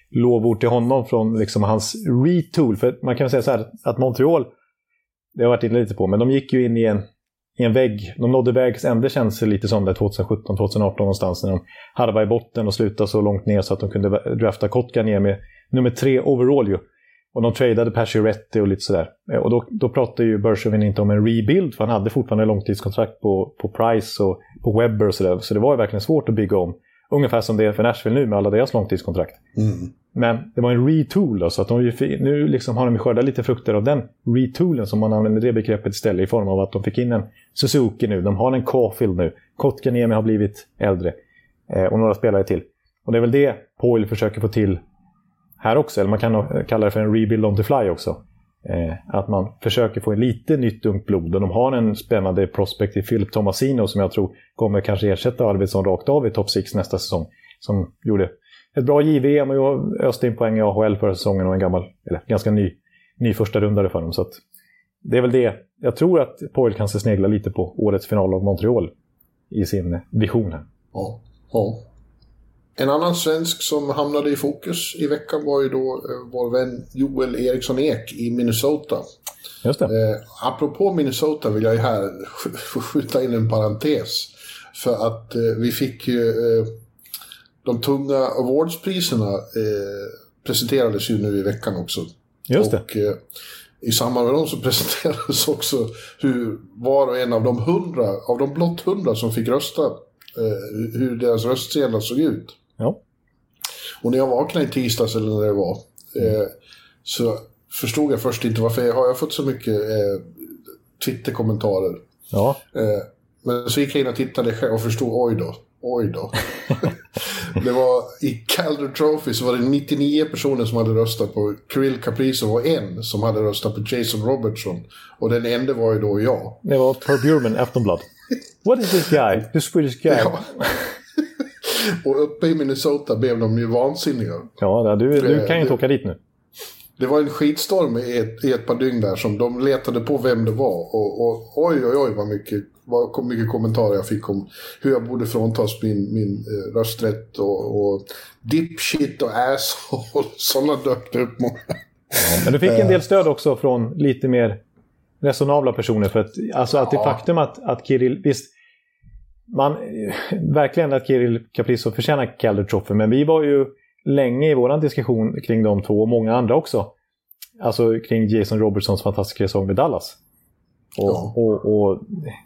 lovord till honom från liksom hans retool. För man kan säga så här att Montreal, det har jag varit inne lite på, men de gick ju in i en i en vägg. De nådde vägs ände känns det lite som där 2017, 2018 någonstans när de harvade i botten och slutade så långt ner så att de kunde drafta Kotka ner med nummer tre overall ju. Och de tradade Pacioretty och lite sådär. Eh, och då, då pratade ju Bergevin inte om en rebuild, för han hade fortfarande långtidskontrakt på, på Price och på Webber och sådär. Så det var ju verkligen svårt att bygga om. Ungefär som det är för Nashville nu med alla deras långtidskontrakt. Mm. Men det var en retool då, så att de, nu liksom har de skördat lite frukter av den retoolen som man använder det begreppet istället i form av att de fick in en Suzuki nu, de har en Caulfield nu, Kotkaniemi har blivit äldre eh, och några spelare till. Och det är väl det Poil försöker få till här också, eller man kan kalla det för en rebuild on the fly också. Eh, att man försöker få lite nytt ungt blod. Och de har en spännande prospect i Philip Tomasino som jag tror kommer kanske ersätta Arvidsson rakt av i top 6 nästa säsong. Som gjorde ett bra JVM och öste in poäng i AHL förra säsongen och en gammal, eller ganska ny, ny första rundare för dem. Så det är väl det. Jag tror att Poil kan se snegla lite på årets final av Montreal i sin vision här. Ja, ja. En annan svensk som hamnade i fokus i veckan var ju då eh, vår vän Joel Eriksson Ek i Minnesota. Just det. Eh, apropå Minnesota vill jag ju här skjuta in en parentes. För att eh, vi fick ju eh, de tunga awardspriserna eh, presenterades ju nu i veckan också. Just det. Och, eh, i samband med dem så presenterades också hur var och en av de hundra, av de blott hundra som fick rösta, eh, hur deras röstsedlar såg ut. Ja. Och när jag vaknade i tisdags, eller när det var, eh, så förstod jag först inte varför jag har jag fått så mycket eh, Twitter-kommentarer. Ja. Eh, men så gick jag in och tittade själv och förstod, oj då, oj då. det var, I Calder Trophy så var det 99 personer som hade röstat på Kirill Kaprizov och en som hade röstat på Jason Robertson. Och den enda var ju då jag. Det var Per Bjurman, Aftonblad. What is this guy? This Swedish guy? Ja. och uppe i Minnesota blev de ju vansinniga. Ja, du, du kan ju inte åka dit nu. Det var en skitstorm i ett, i ett par dygn där som de letade på vem det var. Och, och oj, oj, oj vad mycket, vad mycket kommentarer jag fick om hur jag borde fråntas min, min eh, rösträtt och, och dipshit och asshole. Sådana dök det upp många. Ja, men du fick en del stöd också från lite mer resonabla personer. För att, alltså att det faktum att, att Kirill, visst, man, verkligen att Kirill Kaprizov förtjänar Calder Trophy, men vi var ju länge i vår diskussion kring de två och många andra också. Alltså kring Jason Robertsons fantastiska säsong med Dallas. Och, Ja. och, och,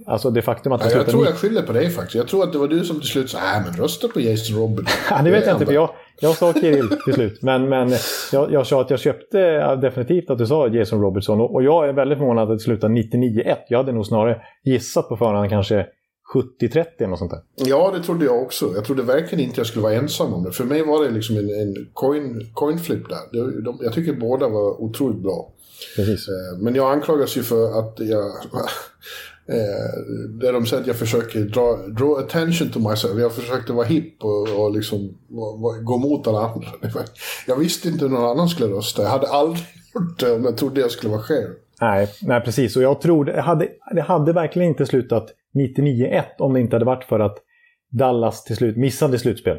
alltså det faktum att Ja, jag tror jag skyller på dig faktiskt. Jag tror att det var du som till slut sa äh, men rösta på Jason Robertson. Ja, det vet jag inte, för jag, jag sa Kirill till slut. Men, men jag, jag sa att jag köpte definitivt att du sa Jason Robertson. Och, och jag är väldigt förvånad att det slutade 99-1. Jag hade nog snarare gissat på förhand kanske 70-30 eller något sånt där. Ja, det trodde jag också. Jag trodde verkligen inte jag skulle vara ensam om det. För mig var det liksom en, en coin, coin flip där. Det, de, jag tycker båda var otroligt bra. Precis. Eh, Men jag anklagas ju för att jag... Eh, där de säger att jag försöker dra, draw attention to myself. Jag försökte vara hipp och, och liksom gå mot alla andra. Jag visste inte hur någon annan skulle rösta. Jag hade aldrig gjort det om jag trodde jag skulle vara själv. Nej, nej, precis. Och jag tror det hade, det hade verkligen inte slutat 99-1 om det inte hade varit för att Dallas till slut missade slutspel.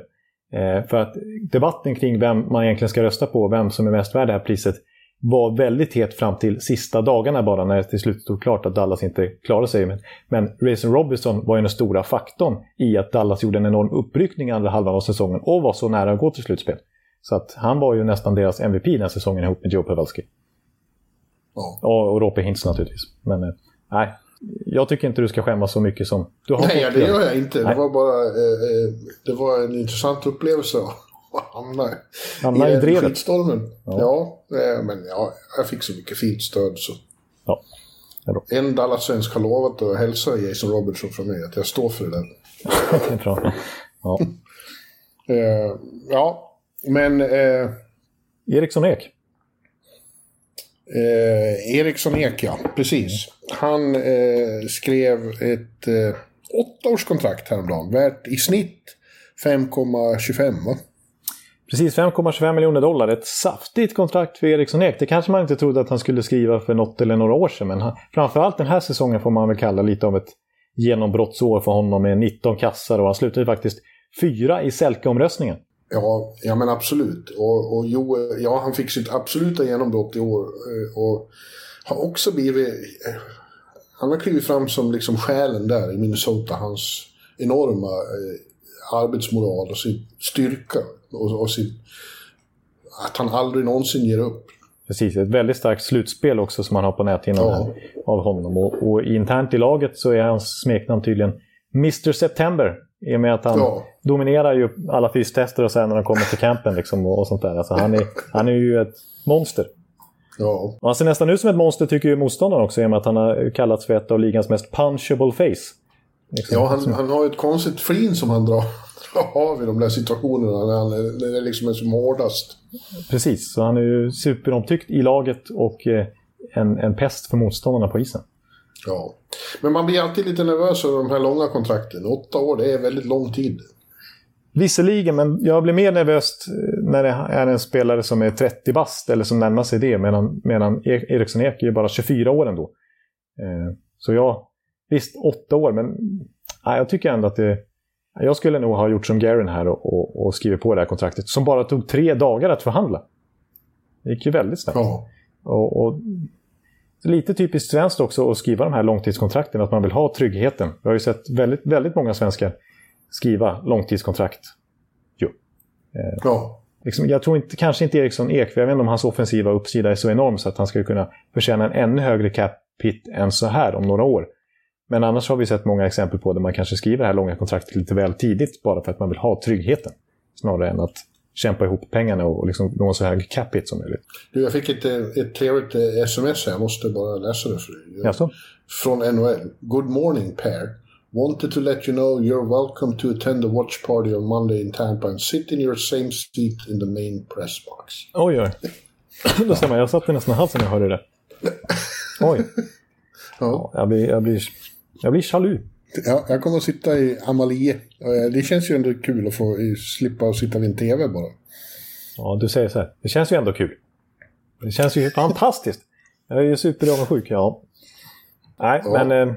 Eh, för att debatten kring vem man egentligen ska rösta på, vem som är mest värd det här priset, var väldigt het fram till sista dagarna bara när det till slut stod klart att Dallas inte klarade sig. Men, men Rayson Robinson var ju den stora faktorn i att Dallas gjorde en enorm uppryckning andra halvan av säsongen och var så nära att gå till slutspel. Så att han var ju nästan deras MVP den här säsongen ihop med Joe Pavelski. Ja. Och, och Rope Hintz naturligtvis. Men eh, nej, jag tycker inte du ska skämmas så mycket som du har Nej, ja, det gör jag inte. Det Nej. var bara eh, eh, det var en intressant upplevelse att hamna, Hamna i den drevet. skitstormen. Ja, eh, men ja, jag fick så mycket fint stöd så. Ja. Det. En Dallas-svensk har lovat att hälsa Jason Robertson från mig, att jag står för det där. Det är bra. Ja. Eh, ja, men eh, Eriksson Ek eh, Eriksson Ek, ja, precis. Han eh, skrev ett eh, åttaårskontrakt häromdagen, värt i snitt 5,25 va? Precis 5,25 miljoner dollar. Ett saftigt kontrakt för Eriksson Ek. Det kanske man inte trodde att han skulle skriva för något eller några år sedan. Men han, framförallt den här säsongen får man väl kalla lite av ett genombrottsår för honom med 19 kassar. Och han slutade faktiskt fyra i Selke-omröstningen. Ja, ja men absolut. Och, och jo, ja, han fick sitt absoluta genombrott i år. eh, Och har också blivit... eh, Han har klivit fram som liksom själen där i Minnesota. Hans enorma eh, arbetsmoral och sin styrka. Och, och sin, att han aldrig någonsin ger upp. Precis, ett väldigt starkt slutspel också som han har på näthinnan Ja. av honom. Och, och internt i laget så är hans smeknamn tydligen Mr September. I och med att han Ja. dominerar ju alla fystester och sen när de kommer till campen liksom och, och sånt där. Alltså han, är, han är ju ett monster. Ja, Och han ser nästan ut som ett monster tycker ju motståndaren också i och med att han har kallats för ett av ligans mest punchable face. Liksom. ja han, han har ju ett konstigt flin som han drar, drar av i de där situationerna när, han, är- när det liksom är som hårdast. Precis, så han är ju superomtyckt i laget och eh, en, en pest för motståndarna på isen. Ja. Men man blir alltid lite nervös över de här långa kontrakten. Åtta år, det är väldigt lång tid. Visserligen, men jag blir mer nervös när det är en spelare som är 30 bast eller som närmar sig det. Medan, medan e- Eriksson Ek är bara 24 år ändå. Eh, så ja, visst, åtta år, men nej, jag tycker ändå att det... Jag skulle nog ha gjort som Garin här och, och, och skrivit på det här kontraktet. Som bara tog tre dagar att förhandla. Det gick ju väldigt snabbt. Ja. Och, och, lite typiskt svenskt också att skriva de här långtidskontrakten, att man vill ha tryggheten. Vi har ju sett väldigt, väldigt många svenskar skriva långtidskontrakt. Jo. Eh, ja. liksom, jag tror inte, kanske inte Eriksson Ek, för jag vet inte om hans offensiva uppsida är så enorm så att han skulle kunna förtjäna en ännu högre cap hit än så här om några år. Men annars har vi sett många exempel på där man kanske skriver det här långa kontraktet lite väl tidigt bara för att man vill ha tryggheten. Snarare än att kämpa ihop pengarna och liksom nå så hög cap hit som möjligt. Du, jag fick ett, ett trevligt eh, sms här. Jag måste bara läsa det för dig. Jaså? Från NHL. Good morning, Per. Wanted to let you know you're welcome to attend the watch party on Monday in Tampa and sit in your same seat in the main press box. Oj, oj. Då ser man, jag satte nästan halsen när jag hörde det. Oj. Ja. Ja, jag, blir, jag, blir, jag blir jaloux. Ja, jag kommer att sitta i Amalie. Eh, Det känns ju ändå kul att få eh, slippa att sitta vid en TV bara. Ja, du säger så här. Det känns ju ändå kul. Det känns ju fantastiskt. Jag är ju superavundsjuk, ja. Nej, Ja. men eh,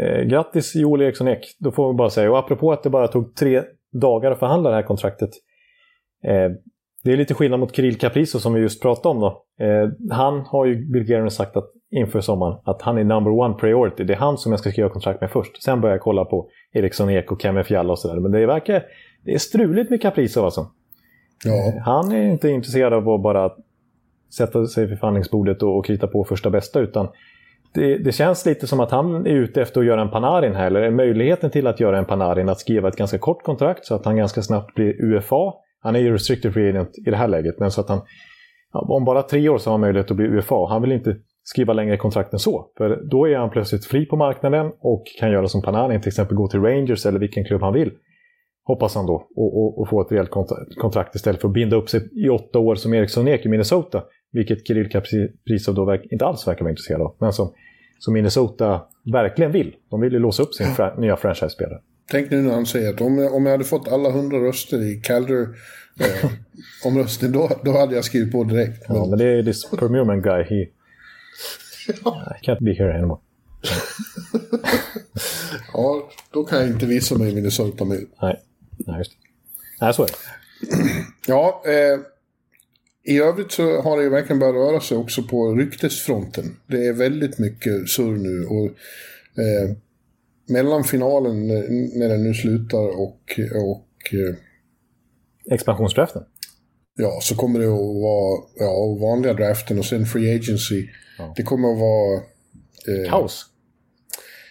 eh, grattis Joel Eriksson Ek. Då får vi bara säga. Och apropå att det bara tog tre dagar att förhandla det här kontraktet. Eh, det är lite skillnad mot Kirill Caprizo som vi just pratade om. Då. Eh, han har ju Bill Guerin sagt att, inför sommaren att han är number one priority. Det är han som jag ska skriva kontrakt med först. Sen börjar jag kolla på Eriksson Ek och Kevin Fiala och sådär. Men det verkar... Det är struligt med Caprizo alltså. Ja, Han är inte intresserad av att bara sätta sig vid förhandlingsbordet och, och krita på första bästa. Utan det, det känns lite som att han är ute efter att göra en Panarin här. Eller möjligheten till att göra en Panarin att skriva ett ganska kort kontrakt så att han ganska snabbt blir UFA. Han är ju restricted free agent i det här läget. Men så att han om bara tre år så har han möjlighet att bli UFA. Han vill inte skriva längre kontrakt än så. För då är han plötsligt fri på marknaden och kan göra som Panarin, till exempel gå till Rangers eller vilken klubb han vill. Hoppas han då. Och, och, och få ett rejält kontra- kontrakt istället för att binda upp sig i åtta år som Eriksson Ek i Minnesota. Vilket Kirill Kaprizov då inte alls verkar vara intresserad av. Men som, som Minnesota verkligen vill. De vill ju låsa upp sin fra, nya franchise-spelare. tänk nu när han säger att om jag, om jag hade fått alla hundra röster i Calder eh, omröstning, då, då hade jag skrivit på direkt. Ja, Men, men det är this Permuman guy. He, I can't be here anymore. ja, då kan jag inte visa mig i Minnesota med. Nej, Nej just det. Nej, så är det. Ja, eh, i övrigt så har det ju verkligen börjat röra sig också på ryktesfronten. Det är väldigt mycket surr nu och eh, mellan finalen när- när den nu slutar och, och eh, Expansionsdraften. Ja, så kommer det att vara ja, vanliga draften och sen free agency. Ja. Det kommer att vara... Eh, Kaos.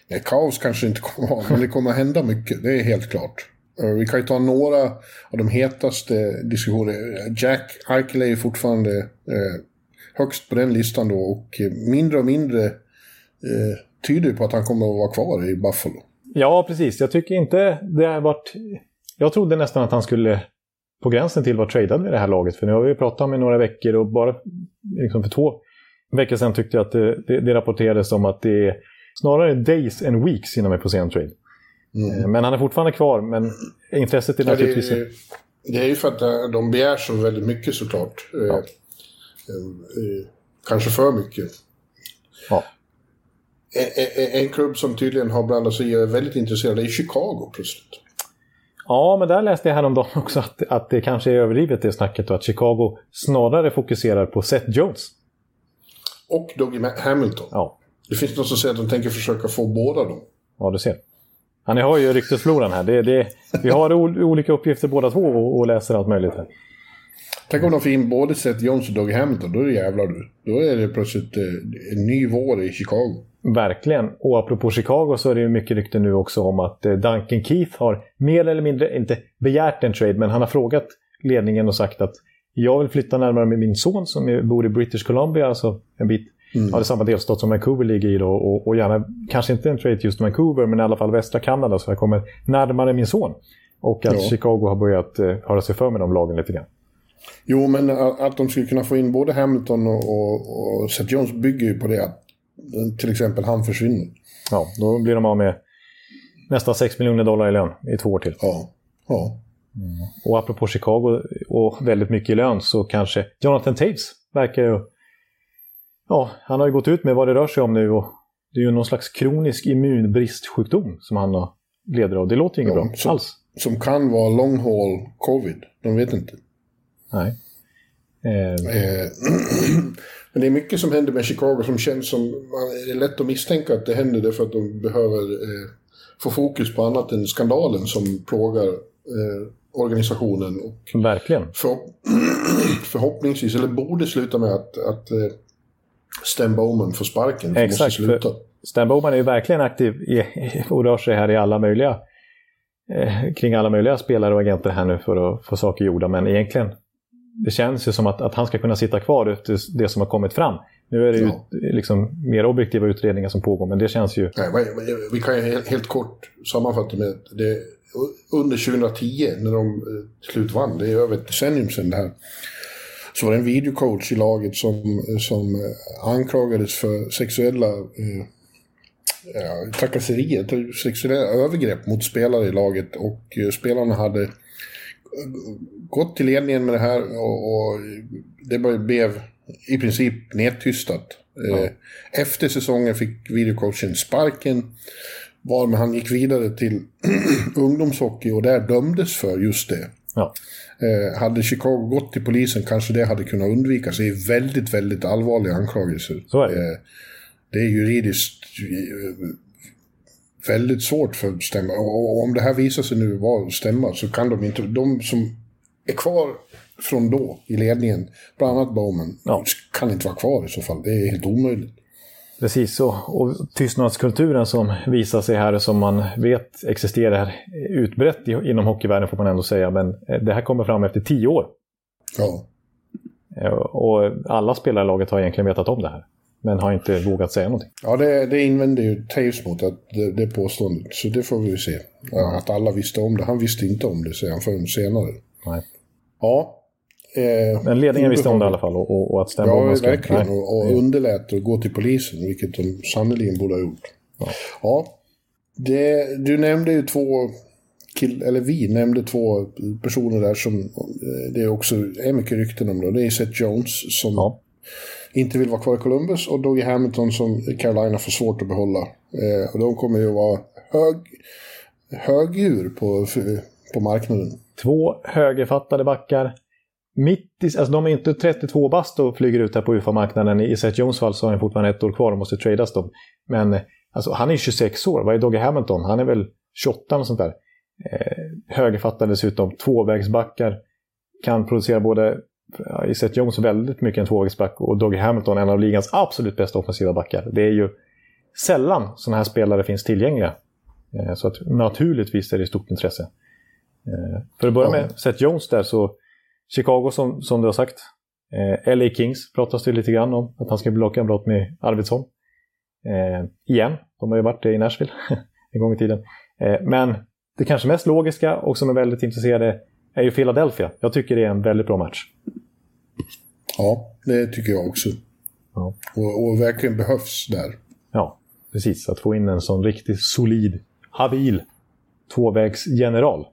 Nej, kaos kanske inte kommer att vara, men det kommer att hända mycket. Det är helt klart. Eh, Vi kan ju ta några av de hetaste diskussionerna. Jack Eichel är fortfarande eh, högst på den listan då och mindre och mindre eh, tyder på att han kommer att vara kvar i Buffalo. Ja, precis. Jag tycker inte det har varit... Jag trodde nästan att han skulle på gränsen till vara tradad med det här laget. För nu har vi pratat om i några veckor och bara liksom för två veckor sedan tyckte jag att det, det, det rapporterades om att det är snarare days and weeks innan vi får se en trade. Eh, Men han är fortfarande kvar, men intresset är Mm. Ja, det, naturligtvis... är, det är ju för att eh, de begär så väldigt mycket såklart. Eh, Ja. kanske för mycket. Ja. En, en, en klubb som tydligen har blandat sig i och är väldigt intresserad är Chicago plötsligt. Ja, men där läste jag häromdagen också att, att det kanske är överdrivet det snacket och att Chicago snarare fokuserar på Seth Jones. Och Dougie Hamilton. Ja, Det finns någon som säger att de tänker försöka få båda dem. Ja, du ser. Han har ju ryktesfloran här. Det, det, vi har olika uppgifter båda två och, och läser allt möjligt här. Tänk om de får in både Seth Jones och Dougie Hamilton. Då är det jävlar du. Då är det plötsligt eh, en ny vår i Chicago. Verkligen. Och apropå Chicago så är det ju mycket rykte nu också om att eh, Duncan Keith har mer eller mindre, inte begärt en trade, men han har frågat ledningen och sagt att jag vill flytta närmare med min son som bor i British Columbia, alltså en bit Ja, det är samma delstat som Vancouver ligger i då och, och gärna, kanske inte en trade just Vancouver, men i alla fall västra Kanada så jag kommer närmare min son. Och att Ja. Chicago har börjat eh, höra sig för med de lagen lite grann. Jo, men att de skulle kunna få in både Hamilton och, och, och Seth Jones bygger ju på det att till exempel han försvinner. Ja, då blir de av med nästan 6 miljoner dollar i lön i två år till. Ja. ja. Mm. Och apropå Chicago och väldigt mycket i lön så kanske Jonathan Taves verkar ju... Ja, han har ju gått ut med vad det rör sig om nu och det är ju någon slags kronisk immunbristsjukdom som han har leder av. Det låter ju inget ja, bra som, alls. Som kan vara long haul covid. De vet inte. Nej. Eh. Eh, men det är mycket som händer med Chicago som känns som... Det är lätt att misstänka att det händer därför att de behöver eh, få fokus på annat än skandalen som plågar eh, organisationen. Och Verkligen. För, förhoppningsvis, eller borde sluta med att, att eh, Stan Bowman får sparken. Exakt. Måste sluta. Stan Bowman är ju verkligen aktiv i, och rör sig här i alla möjliga, eh, kring alla möjliga spelare och agenter här nu för att få saker gjorda. Men egentligen, det känns ju som att, att han ska kunna sitta kvar efter det som har kommit fram. Nu är det ju liksom mer objektiva utredningar som pågår, men det känns ju... Nej, vi kan ju helt, kort sammanfatta med det under 2010 när de eh, slut vann, det är över ett decennium sedan det här, så var det en videocoach i laget som, som anklagades för sexuella eh, ja, trakasserier, sexuella övergrepp mot spelare i laget och eh, spelarna hade gått till ledningen med det här och, och det blev i princip nedtystat. Ja. Eh, efter säsongen fick videocoachen sparken. Varmed han gick vidare till ungdomshockey och där dömdes för just det. Ja. Eh, hade Chicago gått till polisen kanske det hade kunnat undvikas. Det är väldigt, väldigt allvarliga anklagelser. Så är det. Eh, det är juridiskt väldigt svårt för att stämma. Och om det här visar sig nu vara stämma så kan de inte... De som är kvar från då i ledningen, bland annat Bowman, ja. kan inte vara kvar i så fall. Det är helt omöjligt. Precis så. Och tystnadskulturen som visar sig här, som man vet existerar utbrett inom hockeyvärlden får man ändå säga. Men eh, det här kommer fram efter tio år. Ja. Eh, och alla spelare i laget har egentligen vetat om det här. Men har inte vågat säga någonting. Ja, det, det invänder ju Taves mot att det, det påståendet. Så det får vi se. Ja, att alla visste om det. Han visste inte om det, säger han förrän senare. Nej. Ja. Eh, Men ledningen visste om det i alla fall och, och, och att stämma Ja, verkligen. Och, och underlät att gå till polisen, vilket de sannerligen borde ha gjort. Ja. ja. Det, du nämnde ju två kill, eller vi nämnde två personer där som eh, det också är mycket rykten om. Då. Det är Seth Jones som ja inte vill vara kvar i Columbus och Dougie Hamilton som Carolina får svårt att behålla. Eh, och de kommer ju att vara hög, högdjur på, på marknaden. Två högerfattade backar. Mitt i, alltså de är inte 32 bast och flyger ut här på UFA-marknaden. I Seth Jones fall så har han fortfarande ett år kvar och måste tradas dem. Men alltså, han är 26 år. Vad är Dougie Hamilton? Han är väl 28 eller sånt där. Eh, högerfattad dessutom. Tvåvägsbackar. Kan producera både i Seth Jones väldigt mycket en tvåvägsback och Dougie Hamilton en av ligans absolut bästa offensiva backar. Det är ju sällan sådana här spelare finns tillgängliga. Eh, så att naturligtvis är det stort intresse. Eh, för att börja med Seth Jones där så Chicago som, som du har sagt. Eh, LA Kings pratas det lite grann om. Att han ska bli lagkamrat med Arvidsson. igen, de har ju varit det i Nashville en gång i tiden. men det kanske mest logiska och som är väldigt intresserade är ju Philadelphia. Jag tycker det är en väldigt bra match. Ja, det tycker jag också. Ja. Och, och, verkligen behövs där. Ja, precis. Att få in en sån riktigt solid, habil tvåvägsgeneral.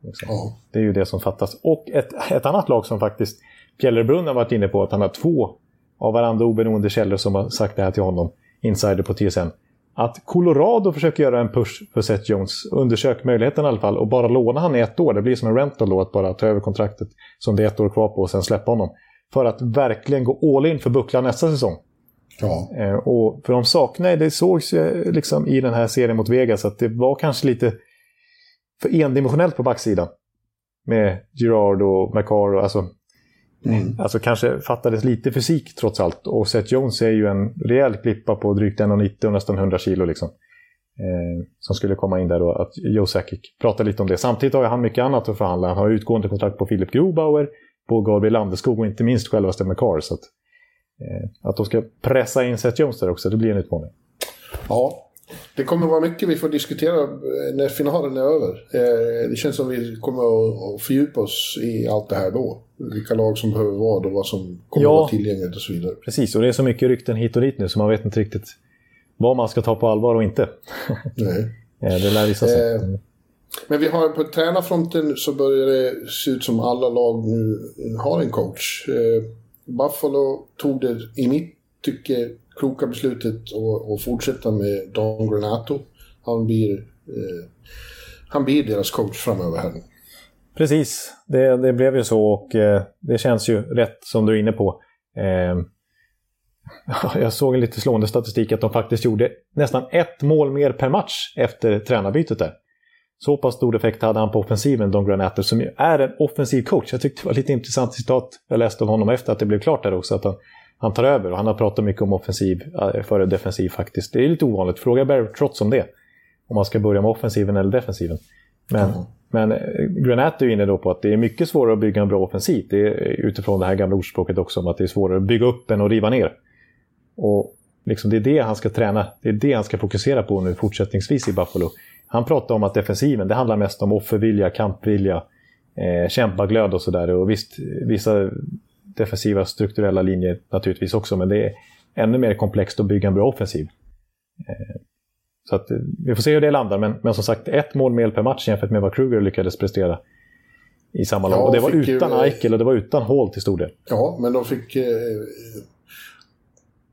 Liksom. Ja. Det är ju det som fattas. Och ett, ett annat lag som faktiskt Fjällrebrunn har varit inne på att han har två av varandra oberoende källor som har sagt det här till honom, insider på TSN att Colorado försöker göra en push för Seth Jones. Undersök möjligheten i alla fall och bara låna han i ett år. Det blir som en rental då, att bara ta över kontraktet som det är ett år kvar på och sen släppa honom. För att verkligen gå all in för bucklan nästa säsong. Ja. Eh, och för de saknar, det sågs liksom i den här serien mot Vegas att det var kanske lite för endimensionellt på backsidan. Med Girard och McCarr, alltså Mm. Alltså kanske fattades lite fysik trots allt. Och Seth Jones är ju en rejäl klippa på drygt 1,90 och nästan 100 kilo. Liksom. Eh, som skulle komma in där och att Joe Sakic pratar lite om det. Samtidigt har han mycket annat att förhandla. Han har utgående kontrakt på Philip Grobauer, på Gabriel Landeskog och inte minst självaste McCarr. Så att, eh, att de ska pressa in Seth Jones där också, det blir en utmaning. Ja, Det kommer vara mycket vi får diskutera eh, när finalen är över. Eh, det känns som vi kommer att fördjupa oss i allt det här då. Vilka lag som behöver vad och vad som kommer Ja. att vara tillgängligt och så vidare. Precis, och det är så mycket rykten hit och dit nu så man vet inte riktigt vad man ska ta på allvar och inte. Nej. Eh, Det lär visa sig. Eh, Men vi har på tränarfronten så börjar det se ut som alla lag nu har en coach. Eh, Buffalo tog det i mitt tycke kloka beslutet att, att fortsätta med Don Granato. Han blir, eh, han blir deras coach framöver här. Precis, det, det blev ju så och eh, det känns ju rätt som du är inne på. Eh, jag såg en lite slående statistik att de faktiskt gjorde nästan ett mål mer per match efter tränarbytet där. Så pass stor effekt hade han på offensiven, Don Granato, som ju är en offensiv coach. Jag tyckte det var lite intressant citat jag läste av honom efter att det blev klart där också. Att han, han tar över och han har pratat mycket om offensiv eh, före defensiv faktiskt. Det är lite ovanligt. Fråga Barry Trotz om det. Om man ska börja med offensiven eller defensiven. Men, men eh, Granat är inne då på att det är mycket svårare att bygga en bra offensiv. Det är utifrån det här gamla ordspråket också om att det är svårare att bygga upp än att riva ner. Och liksom det är det han ska träna, det är det han ska fokusera på nu fortsättningsvis i Buffalo. Han pratar om att defensiven, det handlar mest om offervilja, kampvilja, eh, kämpaglöd och sådär. Och visst, vissa defensiva strukturella linjer naturligtvis också, men det är ännu mer komplext att bygga en bra offensiv. Eh, så att, eh, vi får se hur det landar, men, men som sagt, ett mål mer per match jämfört med vad Kruger lyckades prestera i samma lag. Ja, och det var fick ju- utan Eichel och det var utan Hall till stor del. Ja, men de fick... Eh,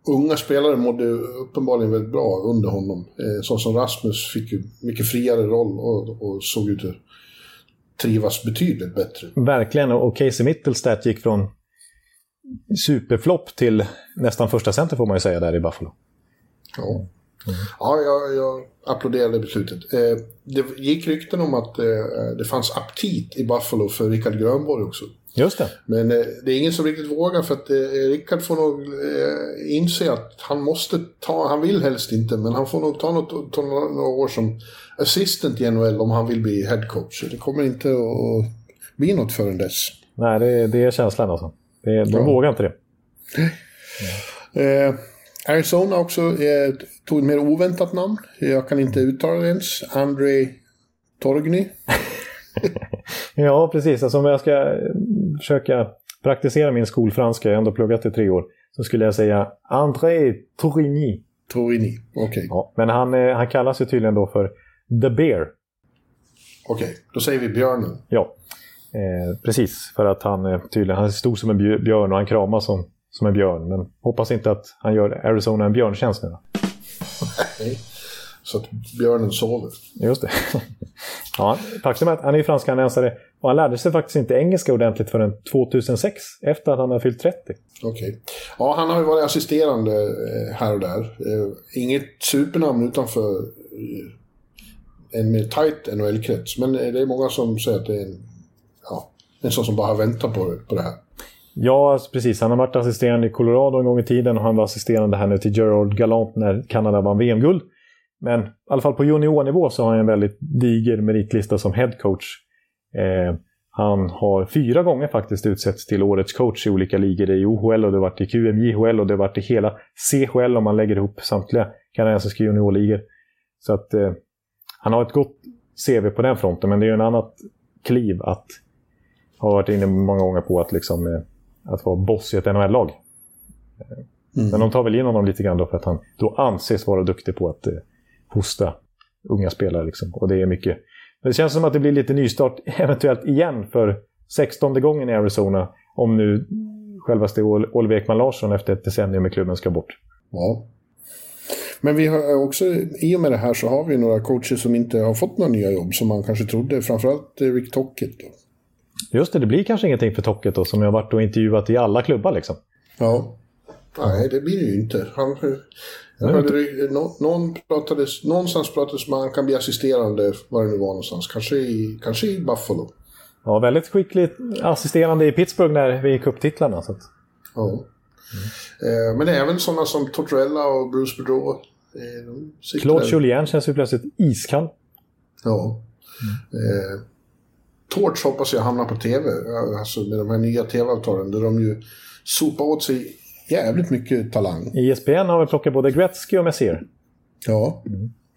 unga spelare mådde uppenbarligen väldigt bra under honom. Eh, så som Rasmus fick ju mycket friare roll och, och såg ut att trivas betydligt bättre. Verkligen, och Casey Mittelstadt gick från superflopp till nästan första center får man ju säga där i Buffalo. Ja, ja jag, jag applåderade beslutet. Eh, det gick rykten om att eh, det fanns aptit i Buffalo för Rickard Grönborg också. Just det. Men eh, det är ingen som riktigt vågar för att eh, Rickard får nog eh, inse att han måste ta, han vill helst inte, men han får nog ta, något, ta några några år som assistant i NHL om han vill bli headcoach. Det kommer inte att bli något förrän dess. Nej, det, det är känslan alltså. Det, de Ja. vågar inte det. Eh, Arizona också eh, tog ett mer oväntat namn. Jag kan inte uttala det ens. André Torgny. Ja, precis. Alltså, om jag ska eh, försöka praktisera min skolfranska, jag har ändå pluggat i tre år, så skulle jag säga André Torigny. Torgny. Okej, Ja, men han, eh, han kallas ju tydligen då för The Bear. okej. Då säger vi björnen. Ja, eh, precis. För att han eh, tydligen han är stor som en bjö- björn och han kramas som, som en björn. Men hoppas inte att han gör Arizona en björntjänst nu då. Så att björnen sover. Just det. ja, faktum är att han är fransk-kanadensare och han lärde sig faktiskt inte engelska ordentligt förrän 2006, efter att han har fyllt 30. Okej. Ja, han har ju varit assisterande eh, här och där. Eh, inget supernamn utanför eh, en mer tight NHL-krets. Men det är många som säger att det är en, ja, en sån som bara väntar på, det- på det här. Ja, alltså precis. Han har varit assisterande i Colorado en gång i tiden och han var assisterande här nu till Gerard Gallant när Kanada vann VM-guld. Men i alla fall på juniornivå så har han en väldigt diger meritlista som headcoach. Eh, han har fyra gånger faktiskt utsetts till årets coach i olika ligor. I OHL och det har varit i QMJHL och det har varit i hela CHL om man lägger ihop samtliga kanadensiska juniorligor. Så att eh, han har ett gott CV på den fronten, men det är ju en annat kliv att ha varit inne många gånger på att liksom eh, att vara boss i ett NHL-lag. Mm. Men de tar väl in honom lite grann då för att han då anses vara duktig på att eh, fostra unga spelare. Liksom. Och det är mycket. Men det känns som att det blir lite nystart eventuellt igen för 16 gången i Arizona. Om nu självaste Ol- Oliver Ekman Larsson efter ett decennium i klubben ska bort. Ja. Men vi har också, i och med det här så har vi några coacher som inte har fått några nya jobb som man kanske trodde. Framförallt eh, Rick Tockett. Då. Just det, det blir kanske ingenting för Tocket då som jag har varit och intervjuat i alla klubbar liksom. Ja. Nej, det blir det ju inte. Han, jag hörde, det- nå- någon pratades, någonstans pratades om att han kan bli assisterande, var det nu var någonstans. Kanske i, kanske i Buffalo. Ja, väldigt skickligt assisterande i Pittsburgh när vi gick upp titlarna. Så att, Ja. Eh, men även sådana som Tortorella och Bruce Boudreau. Eh, Claude. Julien känns ju plötsligt iskall. Ja. Eh, Torch hoppas jag hamnar på tv, alltså med de här nya tv-avtalen där de ju sopar åt sig jävligt mycket talang. ESPN har väl plockat både Gretzky och Messier. Ja.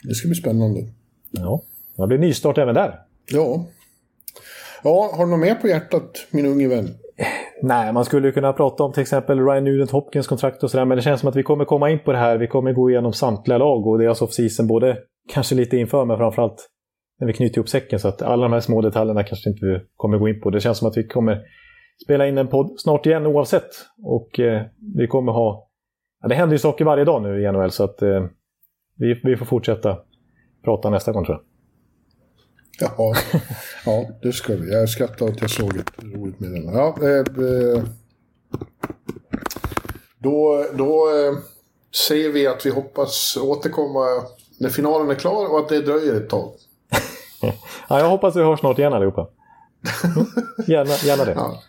Det ska bli spännande. Ja, det blir nystart även där. Ja. Ja, har du något mer på hjärtat, min unge vän? Nej, man skulle ju kunna prata om till exempel Ryan Nugent Hopkins kontrakt och sådär, men det känns som att vi kommer komma in på det här. Vi kommer gå igenom samtliga lag och deras off-season, både kanske lite inför, men framförallt när vi knyter ihop säcken. Så att alla de här små detaljerna kanske inte vi kommer gå in på. Det känns som att vi kommer spela in en podd snart igen oavsett. Och eh, vi kommer ha... Ja, det händer ju saker varje dag nu i NHL, så att eh, vi, vi får fortsätta prata nästa gång tror jag. Ja, ja, det ska vi. Jag skrattar att jag såg ett roligt meddelande. Ja, eh, då då eh, säger vi att vi hoppas återkomma när finalen är klar och att det dröjer ett tag. ja, jag hoppas vi hörs snart igen allihopa. gärna, gärna det. Ja.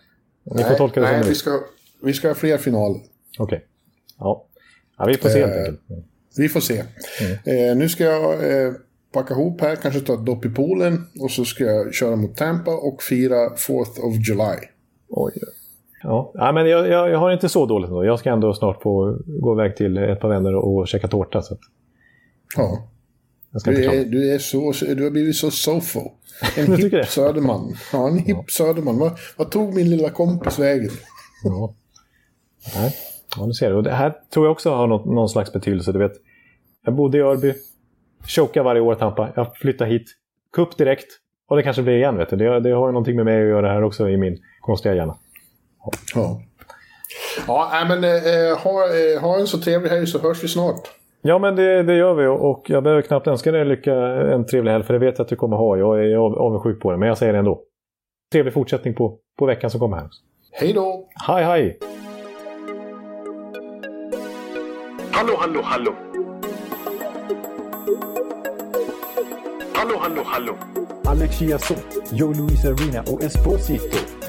Ni får tolka det nej, som vi ska, vi ska ha fler finaler. Okej. Okay. Ja. ja, vi får se helt Eh, enkelt. Vi får se. Eh, nu ska jag eh, packa ihop här, kanske ta ett dopp i poolen och så ska jag köra mot Tampa och fira 4th of July. Oj. Ja, ja men jag, jag, jag har inte så dåligt ändå. Jag ska ändå snart få gå iväg till ett par vänner och, käka tårta. Så Ja. Du är, du, är så, du har blivit så sofo. En hipp det? söderman. Ja, en hipp söderman. Vad, vad tog min lilla kompis vägen? Ja. Nej. Ja, du ser. Och det här tror jag också har något, någon slags betydelse. Du vet, jag bodde i Örby, chokade varje år Tampa. Jag flyttade hit, kupp direkt. Och det kanske blir igen. Vet du. Det, det har ju någonting med mig att göra här också i min konstiga hjärna. Ja. Ja, nej, men eh, ha, eh, ha en så trevlig helg så hörs vi snart. Ja, men det, det gör vi. Och jag behöver knappt önska dig lycka en trevlig helg, för det vet jag att du kommer ha. Jag är av- avundsjuk på det, men jag säger det ändå. Trevlig fortsättning på, på veckan som kommer här. Hej då! Hej, hej! Hallå, hallå, hallå. Hallå, hallå, hallå. Alex Chiazot, Joe Luis Arena och Esposito.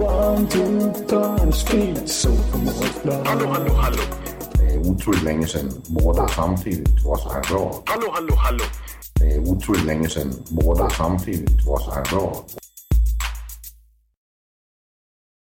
One, two, time, speed, so Hallå, hallå, hallå. Det är otroligt länge sedan båda samtidigt var så här bra. Hallå, hallå, hallå. Det är otroligt länge sedan båda samtidigt var så här bra.